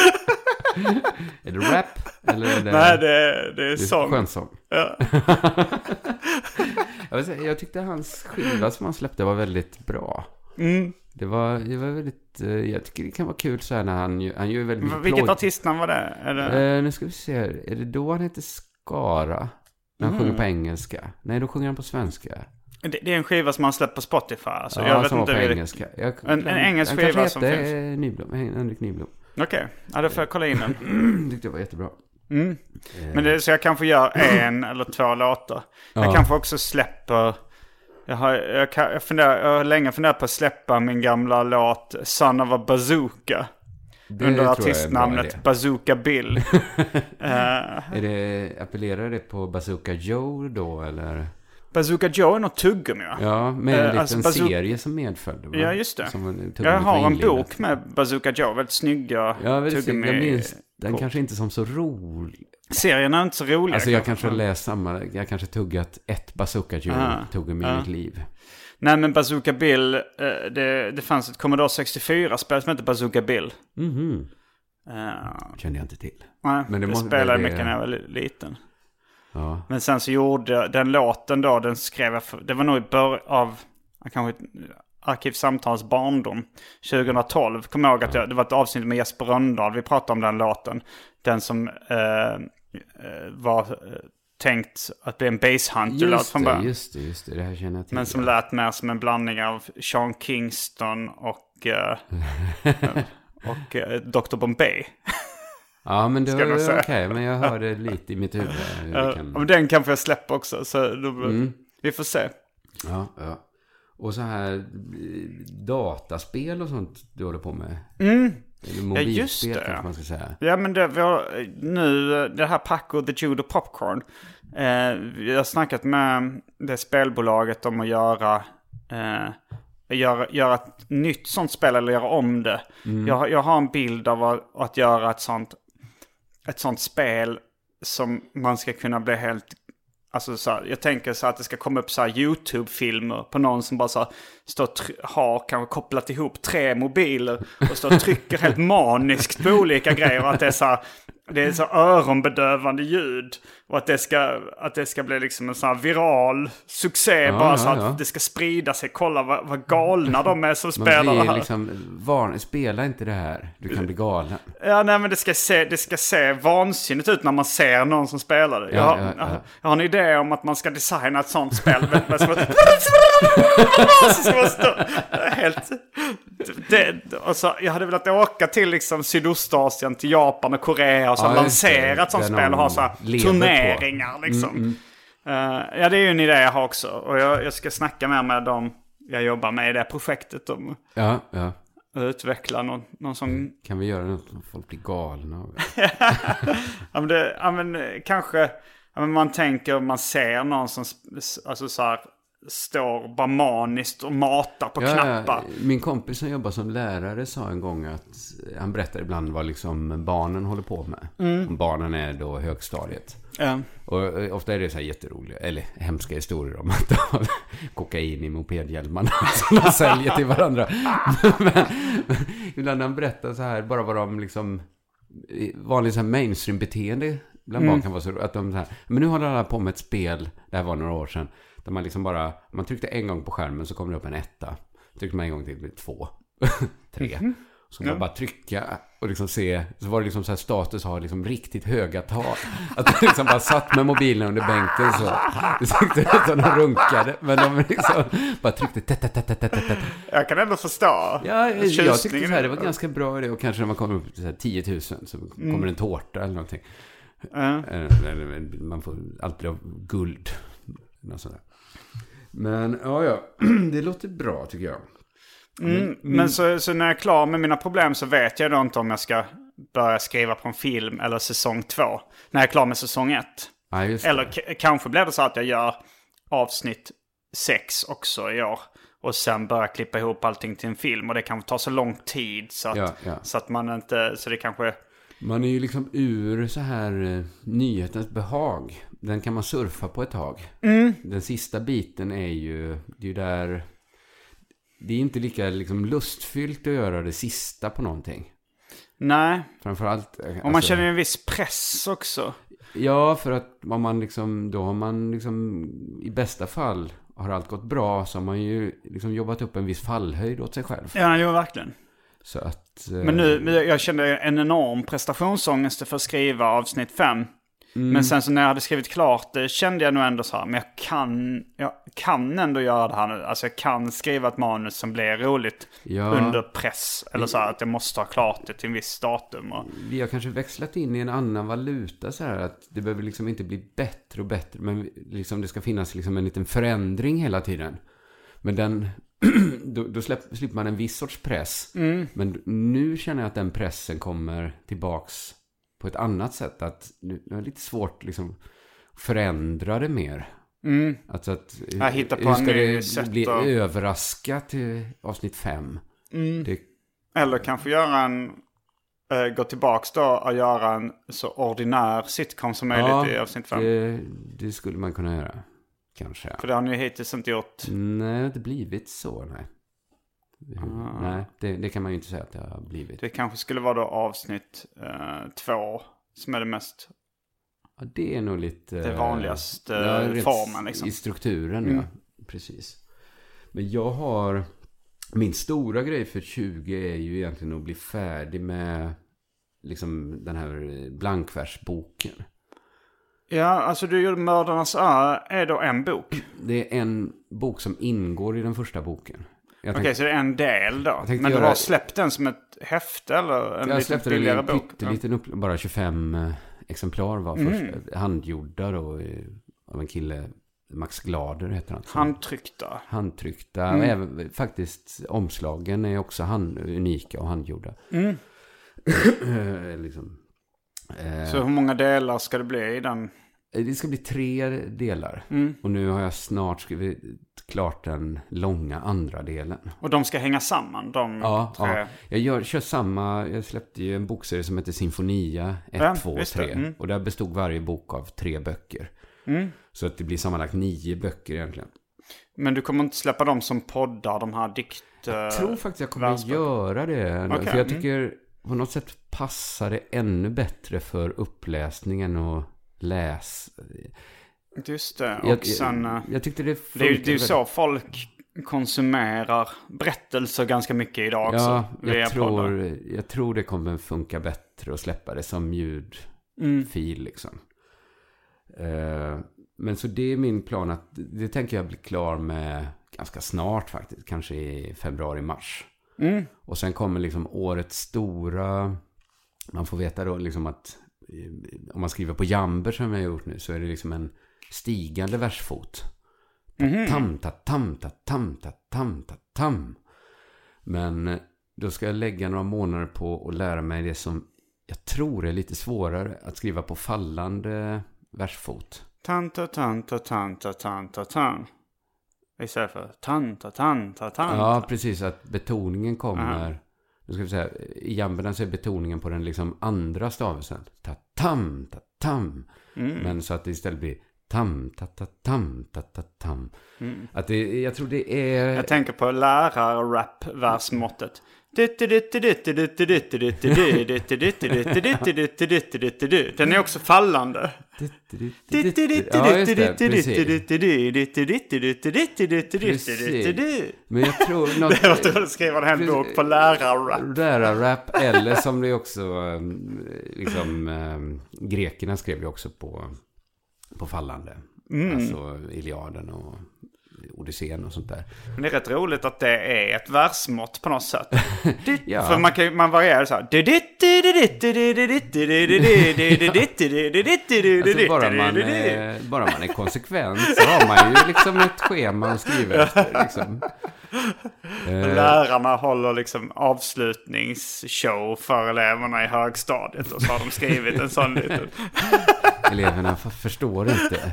Är det rap? Eller är det... Nej, det, är det är sång. skönsång. Ja. jag, säga, jag tyckte hans skiva som han släppte var väldigt bra. Mm. Det var, det var väldigt... eh, Jag tycker det kan vara kul så här när han, han gör väldigt mycket Vilket artistnamn var det? Det? Eh, nu ska vi se. Är det då han heter Skara? När han Mm. sjunger på engelska? Nej, då sjunger han på svenska. det? Det är en skiva som han släppt på Spotify. Alltså, ja, jag vet som var inte på vilket- engelska. Jag, En- en engelsk han skiva kanske som hette finns. Nyblom, Henrik Nyblom. Okej, ja, då får jag kolla in den. Tyckte det var jättebra. Mm. Men det, så jag kanske gör en eller två låtar. Jag Ja. kanske också släpper... Jag har, jag, kan, jag, funderar, jag har länge funderat på att släppa min gamla låt Son of a Bazooka. Det under jag är artistnamnet. Bazooka Bill. Eh, Är det, appellerar det på Bazooka Joe då, eller? Bazooka Joe är något tuggummi va? Ja, med en Eh, liten alltså serie som medföljde. va? Ja, just det. Tuggummi Jag har en bok med Bazooka Joe, väldigt snygga Ja, väldigt snygg. jag tuggummi. minns den kanske inte som så rolig. Serien är inte så rolig. Alltså jag kanske har läst samma, jag kanske tuggat ett Bazooka Joe Ah, tuggummi i mitt liv. Nej men Bazooka Bill, eh, det, det fanns ett Commodore 64-spel som hette Bazooka Bill. Mhm, Eh, kände jag inte till. nej, Men det det, spelade det- mycket när jag var li- liten. Ja, Men sen så gjorde den låten då, den skrev jag, för, det var nog i början av, kanske Arkivsamtals barndom. 2012, kom jag ihåg att jag, det var ett avsnitt med Jesper Rönndahl, vi pratade om den låten. Den som eh, eh, var eh, tänkt att bli en basshunter-låt just från början. just det, just det. Det här känner jag till. Men som lät mer som en blandning av Sean Kingston och, eh, och eh, Dr. Bombay. Ja, men det jag var okej. men jag hörde lite i mitt huvud. Uh, kan... men den kanske jag släpper också, så då, Mm. vi får se. Ja, ja. Och så här dataspel och sånt du håller på med. Mm. Eller Ja, just det, kanske ja. man ska säga. Ja men det, vi har, nu, det här Paco the Judo Popcorn. Eh, vi har snackat med det spelbolaget om att göra, eh, göra, göra ett nytt sånt spel eller göra om det. Jag, har- jag har en bild av att, att göra ett sånt, ett sånt spel som man ska kunna bli helt Alltså så här, jag tänker så att det ska komma upp så här YouTube-filmer på någon som bara så här, står har kanske kopplat ihop tre mobiler och står och trycker helt maniskt på olika grejer. Och att det är så här, det är så öronbedövande ljud. Och att det ska, att det ska bli liksom en sån här viral succé Ja, bara ja, så att ja. det ska sprida sig. Kolla vad, vad galna de är som spelar det här. liksom, varn, spela inte det här. Du kan bli galen. Ja, nej men det ska, se, det ska se vansinnigt ut när man ser någon som spelar det. Jag, Ja, har, ja, ja. jag har en idé om att man ska designa ett sånt spel. med- med som att- så ska man stå, helt... Det, och så, jag hade velat åka till liksom Sydostasien, till Japan och Korea och så Ja, ett sånt spel och ha så här på. Turneringar liksom. Eh, ja, det är ju en idé jag har också. Och jag, jag ska snacka mer med dem jag jobbar med i det projektet om Ja, ja. att utveckla någon, någon sån Kan vi göra något som folk blir galna av? Ja men, det, ja, men kanske, ja, men man tänker, man ser någon som alltså, så här, står bara maniskt och matar på Ja, knappar. Min kompis som jobbar som lärare sa en gång att han berättar ibland vad liksom barnen håller på med. Mm. Om barnen är då högstadiet. Ja. Och eh, ofta är det så här jätteroliga, eller hemska historier om att de har kokain i mopedhjälmarna som de säljer till varandra. Men, men ibland han berättar så här, bara vad de liksom, vanligt så här mainstream-beteende bland barn kan vara så att de så här, men nu håller alla på med ett spel, det här var några år sedan, där man liksom bara, man tryckte en gång på skärmen så kom det upp en etta. Tryckte man en gång till, det två, tre. Så man bara trycka och liksom se, så var det liksom så här status har liksom riktigt höga tal. Att de liksom bara satt med mobilen under bänken så. Det tyckte ut som de runkade, men de liksom bara tryckte tätt, tätt, tätt, tätt, tätt. Jag kan ändå förstå Ja, jag tyckte så här, det var ganska bra idé och kanske när man kommer upp till så här 10 000 så kommer en tårta eller någonting. Ja. Eller Man får allt bli av guld. Något sånt där. Men ja, ja, det låter bra tycker jag. Mm, Men så, så när jag är klar med mina problem så vet jag då inte om jag ska börja skriva på en film eller säsong två. När jag är klar med säsong ett. Ja. Eller kanske blir det så att jag gör avsnitt sex också i år. Och sen börja klippa ihop allting till en film. Och det kan ta så lång tid så att, Ja, ja. Så att man inte... Så det kanske... Man är ju liksom ur så här eh, nyhetens behag. Den kan man surfa på ett tag. Den sista biten är ju, det är ju där... Det är inte lika liksom lustfyllt att göra det sista på någonting. Nej. Framförallt... eh, Och man alltså- känner en viss press också. Ja, för att om man liksom, då har man liksom i bästa fall har allt gått bra så har man ju liksom jobbat upp en viss fallhöjd åt sig själv. Ja, jo, verkligen. Så att... eh, Men nu, jag kände en enorm prestationsångest för att skriva avsnitt fem. Mm. Men sen så när jag hade skrivit klart det kände jag nog ändå så här, men jag kan, jag kan ändå göra det här nu. Alltså jag kan skriva ett manus som blir roligt Ja. under press. Eller så här att jag måste ha klart det till en viss datum. Och, Vi har kanske växlat in i en annan valuta så här att det behöver liksom inte bli bättre och bättre. Men liksom det ska finnas liksom en liten förändring hela tiden. Men den, då, då släpp, slipper man en viss sorts press. Men nu känner jag att den pressen kommer tillbaks på ett annat sätt. Att nu, nu är det lite svårt liksom förändra det mer. Alltså att, Jag hittar på hur ska det sätt bli att- överraskat till avsnitt fem? Det, eller kanske göra en, eh, gå tillbaks då och göra en så ordinär sitcom som möjligt i avsnitt fem. det, det skulle man kunna göra. Kanske. För det har ni ju hittills inte gjort. Nej, det har inte blivit så, nej. Ah. Nej, det, det kan man ju inte säga att det har blivit. Det kanske skulle vara då avsnitt eh, två som är det mest Ja, det är nog lite... Det vanligaste rent formen, liksom. I strukturen, Mm. ja. Precis. Men jag har... Min stora grej för 20 är ju egentligen att bli färdig med liksom den här blankversboken. Ja, alltså du gjorde Mördarnas ö är då en bok. Det är en bok som ingår i den första boken. Jag Okej, tänkte- så det är en del då. tänkte Men du göra- har släppt den som ett häfte eller en jag lite släppte den i billigare en bok? upp, bara 25 eh, exemplar var först. Mm. Handgjorda då eh, av en kille, Max Glader heter han. Handtryckta. Handtryckta. Mm. Även faktiskt omslagen är också hand, unika och handgjorda. Eh, liksom. Eh, Mm. Så hur många delar ska det bli i den? Det ska bli tre delar. Mm. Och nu har jag snart skrivit klart den långa andra delen. Och de ska hänga samman, de Ja, tre? ja. Jag gör, kör samma, jag släppte ju en bokserie som heter Sinfonia 1, Ja, 2 och just det. 3. Mm. Och där bestod varje bok av tre böcker. Så att det blir sammanlagt nio böcker egentligen. Men du kommer inte släppa dem som poddar, de här dikt... Jag tror faktiskt jag kommer göra det. Okej, För jag mm. tycker på något sätt passar det ännu bättre för uppläsningen och läs. Just det, och Jag, sen... jag, jag tyckte det Det är, ju- så folk konsumerar berättelser ganska mycket idag också. Ja, jag poddar. tror, jag tror det kommer funka bättre att släppa det som ljudfil liksom. Eh, men så det är min plan att det tänker jag bli klar med ganska snart faktiskt. Kanske i februari-mars. Och sen kommer liksom årets stora... Man får veta då liksom att eh, om man skriver på jamber som jag har gjort nu så är det liksom en stigande versfot. Tam, ta, tam, ta, tam, ta, tam, ta, tam. Men eh, då ska jag lägga några månader på att lära mig det som jag tror är lite svårare. Att skriva på fallande versfot. Tanta, tanta, tanta, tanta, tan. Istället för tanta, tanta, tanta. Ja, precis. Att betoningen kommer... Nu ska vi säga, I jamberna så är betoningen på den liksom andra stavelsen. Ta, tam, ta, tam. Men så att det istället blir tam, ta, ta, tam, ta, ta, tam. Att det, jag tror det är... Jag tänker på lärar-rap-versmåttet. Den är också fallande. Ja, just det. Precis. Men jag tror något... Det låter som att skriva en bok på lärar-rap. Lärarrap eller som det också um, liksom um, grekerna skrev ju också på, på fallande. Alltså Iliaden och Odysseen och sånt där. Men det är rätt roligt att det är ett versmått på något sätt. Ja. För man, kan, man varierar så här. Alltså bara man, bara man är konsekvent så har man ju liksom ett schema att skriva efter. Liksom. Eh, Lärarna håller liksom avslutningsshow för eleverna i högstadiet. Och så har de skrivit en sån liten... eleverna förstår inte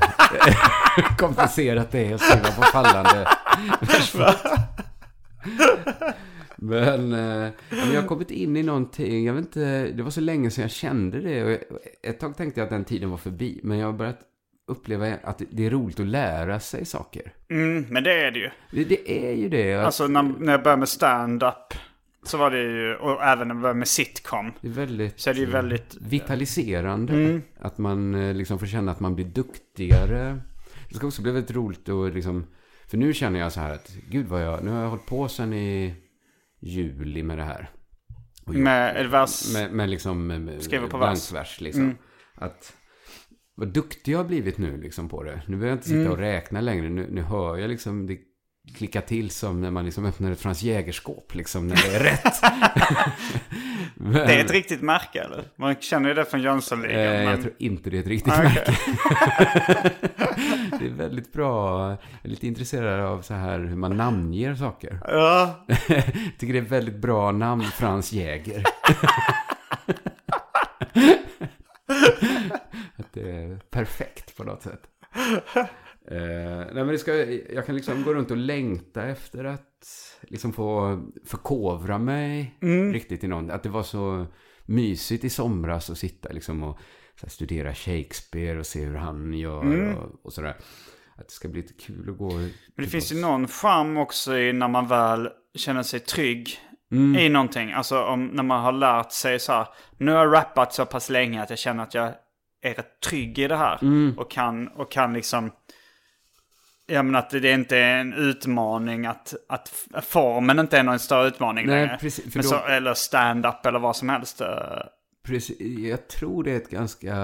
hur komplicerat det är att skriva på fallande versfot. Men, eh, jag har kommit in i någonting, jag vet inte, det var så länge sedan jag kände det. Och ett tag tänkte jag att den tiden var förbi, men jag har börjat uppleva att det är roligt att lära sig saker. Mm, men det är det ju. Det, det är ju det. Alltså när, när jag började med stand-up så var det ju, och även när jag började med sitcom. det är väldigt, Så är det ju väldigt... vitaliserande. Att man eh, liksom får känna att man blir duktigare. Det ska också bli väldigt roligt att liksom... För nu känner jag så här att, gud vad jag... Nu har jag hållit på sedan i juli med det här. Och Med ett vers... Med, med liksom... med- Skriver på vers. liksom. Att... Vad duktig jag har blivit nu liksom på det. Nu behöver jag inte sitta och räkna längre. Nu, nu hör jag liksom det klicka till som när man liksom öppnar ett Frans Jägerskåp liksom. När det är rätt. Men, Det är ett riktigt märke eller? Man känner ju det från Jönssonligan. Eh, men... Jag tror inte det är ett riktigt Ah, märke. det är väldigt bra. Jag är lite intresserad av så här hur man namnger saker. Ja, jag tycker det är ett väldigt bra namn, Frans Jäger. Att det är perfekt på något sätt. Eh, nej men det ska, jag kan liksom gå runt och längta efter att liksom få förkovra mig riktigt i någon. Att det var så mysigt i somras att sitta liksom och här, studera Shakespeare och se hur han gör och, och sådär. Att det ska bli lite kul att gå. men det finns ju någon charm också i när man väl känner sig trygg i någonting. Alltså om, när man har lärt sig så här, nu har jag rappat så pass länge att jag känner att jag är rätt trygg i det här. Och, kan, och kan liksom, ja men att det inte är en utmaning, att, att formen inte är någon större utmaning Nej, längre. precis, då- så, eller stand-up eller vad som helst. eh. Precis, jag tror det är ett ganska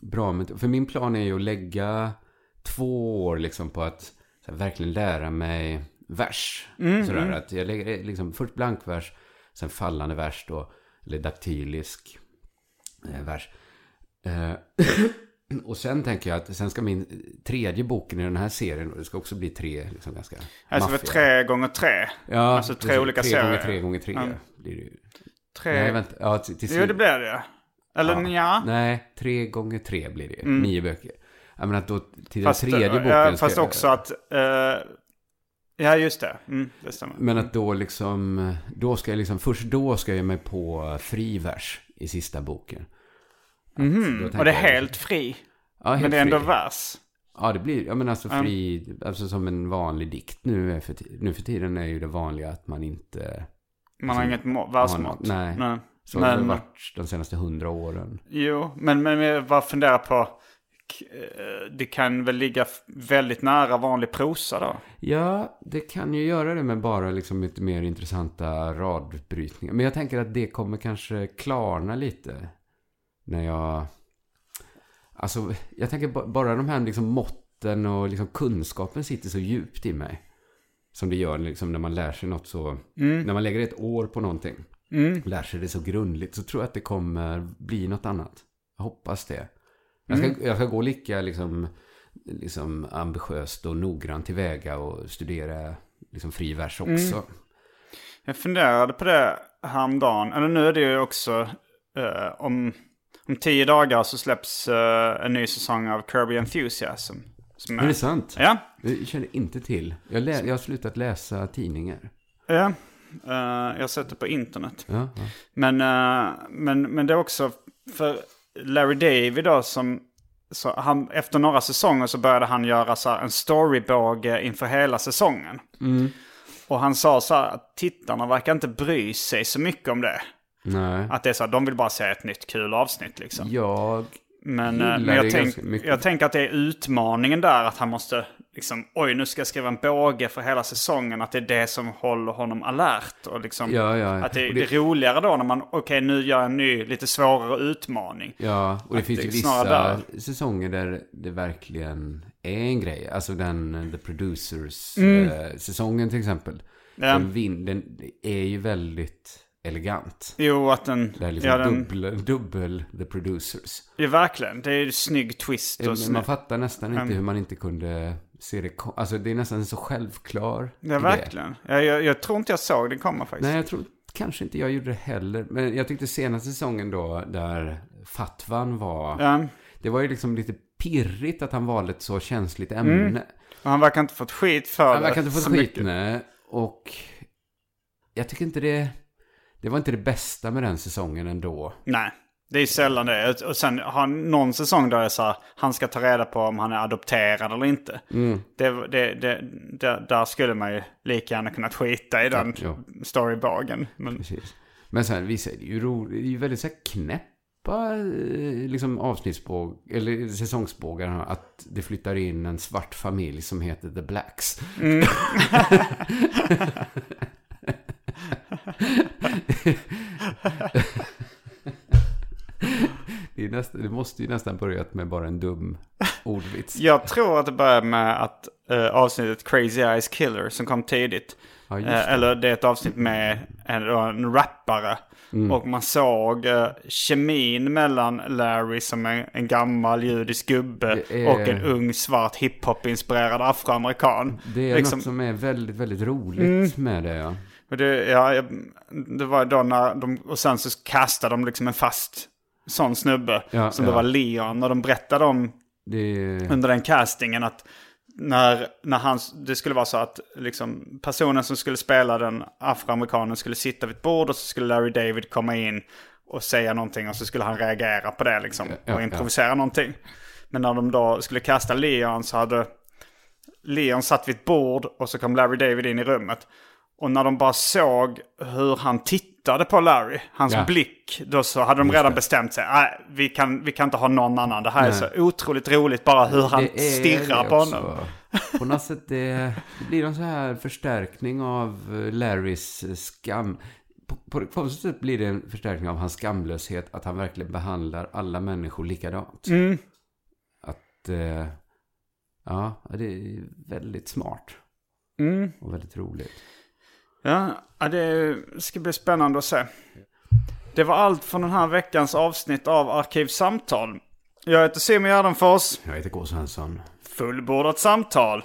bra. För min plan är ju att lägga två år liksom på att här, verkligen lära mig vers. Sådär, att jag lägger liksom först blankvers, sen fallande vers då, eller daktylisk eh, vers. Eh, och sen tänker jag att sen ska min tredje boken i den här serien, och det ska också bli tre liksom ganska Alltså för maffiga. tre gånger tre. Ja, alltså tre olika tre serier. Gånger tre gånger tre Ja. blir det ju. Tre... Nej, vänta. Ja, till, till Jo, det blir det. Eller ja. ja. Nej, tre gånger tre blir det. Nio böcker. Jag menar att då till Fast, den tredje eh, boken ja, ska fast jag- också att... eh, ja, just det. Mm, det stämmer. Men att då liksom, då ska jag liksom, först då ska jag ge mig på fri vers i sista boken. Då tänker Och det är jag- helt fri. ja, helt Men det är ändå fri. vers. Ja, det blir, ja men alltså fri, alltså som en vanlig dikt nu är för, nu för tiden är ju det vanliga att man inte, Man har Som- inget må- versmått. nej. Nej. så har det Men, varit de senaste hundra åren. jo, men, men jag bara funderar på... eh, Det kan väl ligga väldigt nära vanlig prosa då? Ja, det kan ju göra det med bara liksom lite mer intressanta radbrytningar. Men jag tänker att det kommer kanske klarna lite. När jag... Alltså, jag tänker ba- bara de här liksom måtten och liksom kunskapen sitter så djupt i mig. Som det gör liksom när man lär sig något så... När man lägger ett år på någonting. Lär sig det så grundligt. Så tror jag att det kommer bli något annat. Jag hoppas det. Jag ska, jag ska gå lika liksom, liksom ambitiöst och noggrant tillväga och studera liksom fri vers också. Jag funderade på det häromdagen. Eller nu är det ju också... eh, om, om tio dagar så släpps eh, en ny säsong av Kirby Enthusiasm. Som Är det sant? Ja. Jag känner inte till. Jag, jag har slutat läsa tidningar. Ja. Eh, jag har sett det på internet. Ja, ja. Men, eh, men, men det är också för Larry David då som... Så han, efter några säsonger så började han göra så en storybåge inför hela säsongen. Och han sa så här att tittarna verkar inte bry sig så mycket om det. Nej. Att det är så här, de vill bara se ett nytt kul avsnitt liksom. Jag... Men, eh, men jag, tänk, jag tänker att det är utmaningen där. Att han måste liksom, oj nu ska jag skriva en båge för hela säsongen. Att det är det som håller honom alert. Och liksom, Ja, ja. Att det, Och det det- är roligare då när man, okej nu gör jag en ny, lite svårare utmaning. Ja, och det Att finns det ju vissa snarare säsonger där det verkligen är en grej. Alltså den The Producers Mm. eh, säsongen till exempel. Ja. Den, den är ju väldigt elegant. Jo, att den... Det är liksom ja, den dubbel, dubbel The Producers. ja, verkligen. Det är ju snygg twist. Och snygg. man fattar nästan inte Mm. hur man inte kunde se det. Alltså det är nästan så självklar Ja, verkligen. Jag, jag, jag tror inte jag såg den komma faktiskt. Nej, jag tror kanske inte jag gjorde det heller. Men jag tyckte senaste säsongen då, där Fatvan var... Ja. Det var ju liksom lite pirrigt att han valde ett så känsligt ämne. Och han verkar inte fått skit för Han det. verkar inte få så skit, nej. Och jag tycker inte det... Det var inte det bästa med den säsongen ändå. Nej, det är sällan det. Och sen har någon säsong där jag sa han ska ta reda på om han är adopterad eller inte. Mm. Det, det, det, det, där skulle man ju lika gärna kunnat skita i den Ja, storybagen. Men, Precis. Men sen visst är det ju roligt. Det är ju väldigt så här knäppa eh, liksom avsnittsbåg, eller säsongsbågar. Att det flyttar in en svart familj som heter The Blacks. det, nästan, det måste ju nästan börjat med bara en dum ordvits. jag tror att det börjar med att eh, avsnittet Crazy Eyes Killer som kom tidigt. Ja, Eh, det. eller det är ett avsnitt med en, en rappare. Mm. Och man såg uh, kemin mellan Larry som en, en gammal judisk gubbe är- och en ung svart hiphop-inspirerad afroamerikan. Det är Liksom- något som är väldigt, väldigt roligt med det. Ja. Och det, ja, det var då när de, och sen så kastade de liksom en fast sån snubbe. Ja, som ja. det var Leon. Och de berättade om Det, under den castingen att när, när han, det skulle vara så att liksom, personen som skulle spela den afroamerikanen skulle sitta vid ett bord och så skulle Larry David komma in och säga någonting och så skulle han reagera på det liksom Ja, och ja. improvisera någonting. Men när de då skulle kasta Leon så hade Leon satt vid ett bord och så kom Larry David in i rummet. Och när de bara såg hur han tittade på Larry, hans Ja. blick, då så hade de Just redan det. bestämt sig. Nej, vi kan, vi kan inte ha någon annan. Det här är Nej. så otroligt roligt bara hur han det är stirrar på också. honom. På något sätt det, det blir en så här förstärkning av eh, Larrys eh, skam. På, på, på något sätt blir det en förstärkning av hans skamlöshet. Att han verkligen behandlar alla människor likadant. Mm. Att, eh, ja, det är väldigt smart. Mm. Och väldigt roligt. Ja, det ska bli spännande att se. Det var allt från den här veckans avsnitt av Arkivsamtal. Jag heter Simon Gärdenfors. Jag heter K. Svensson. Fullbordat samtal.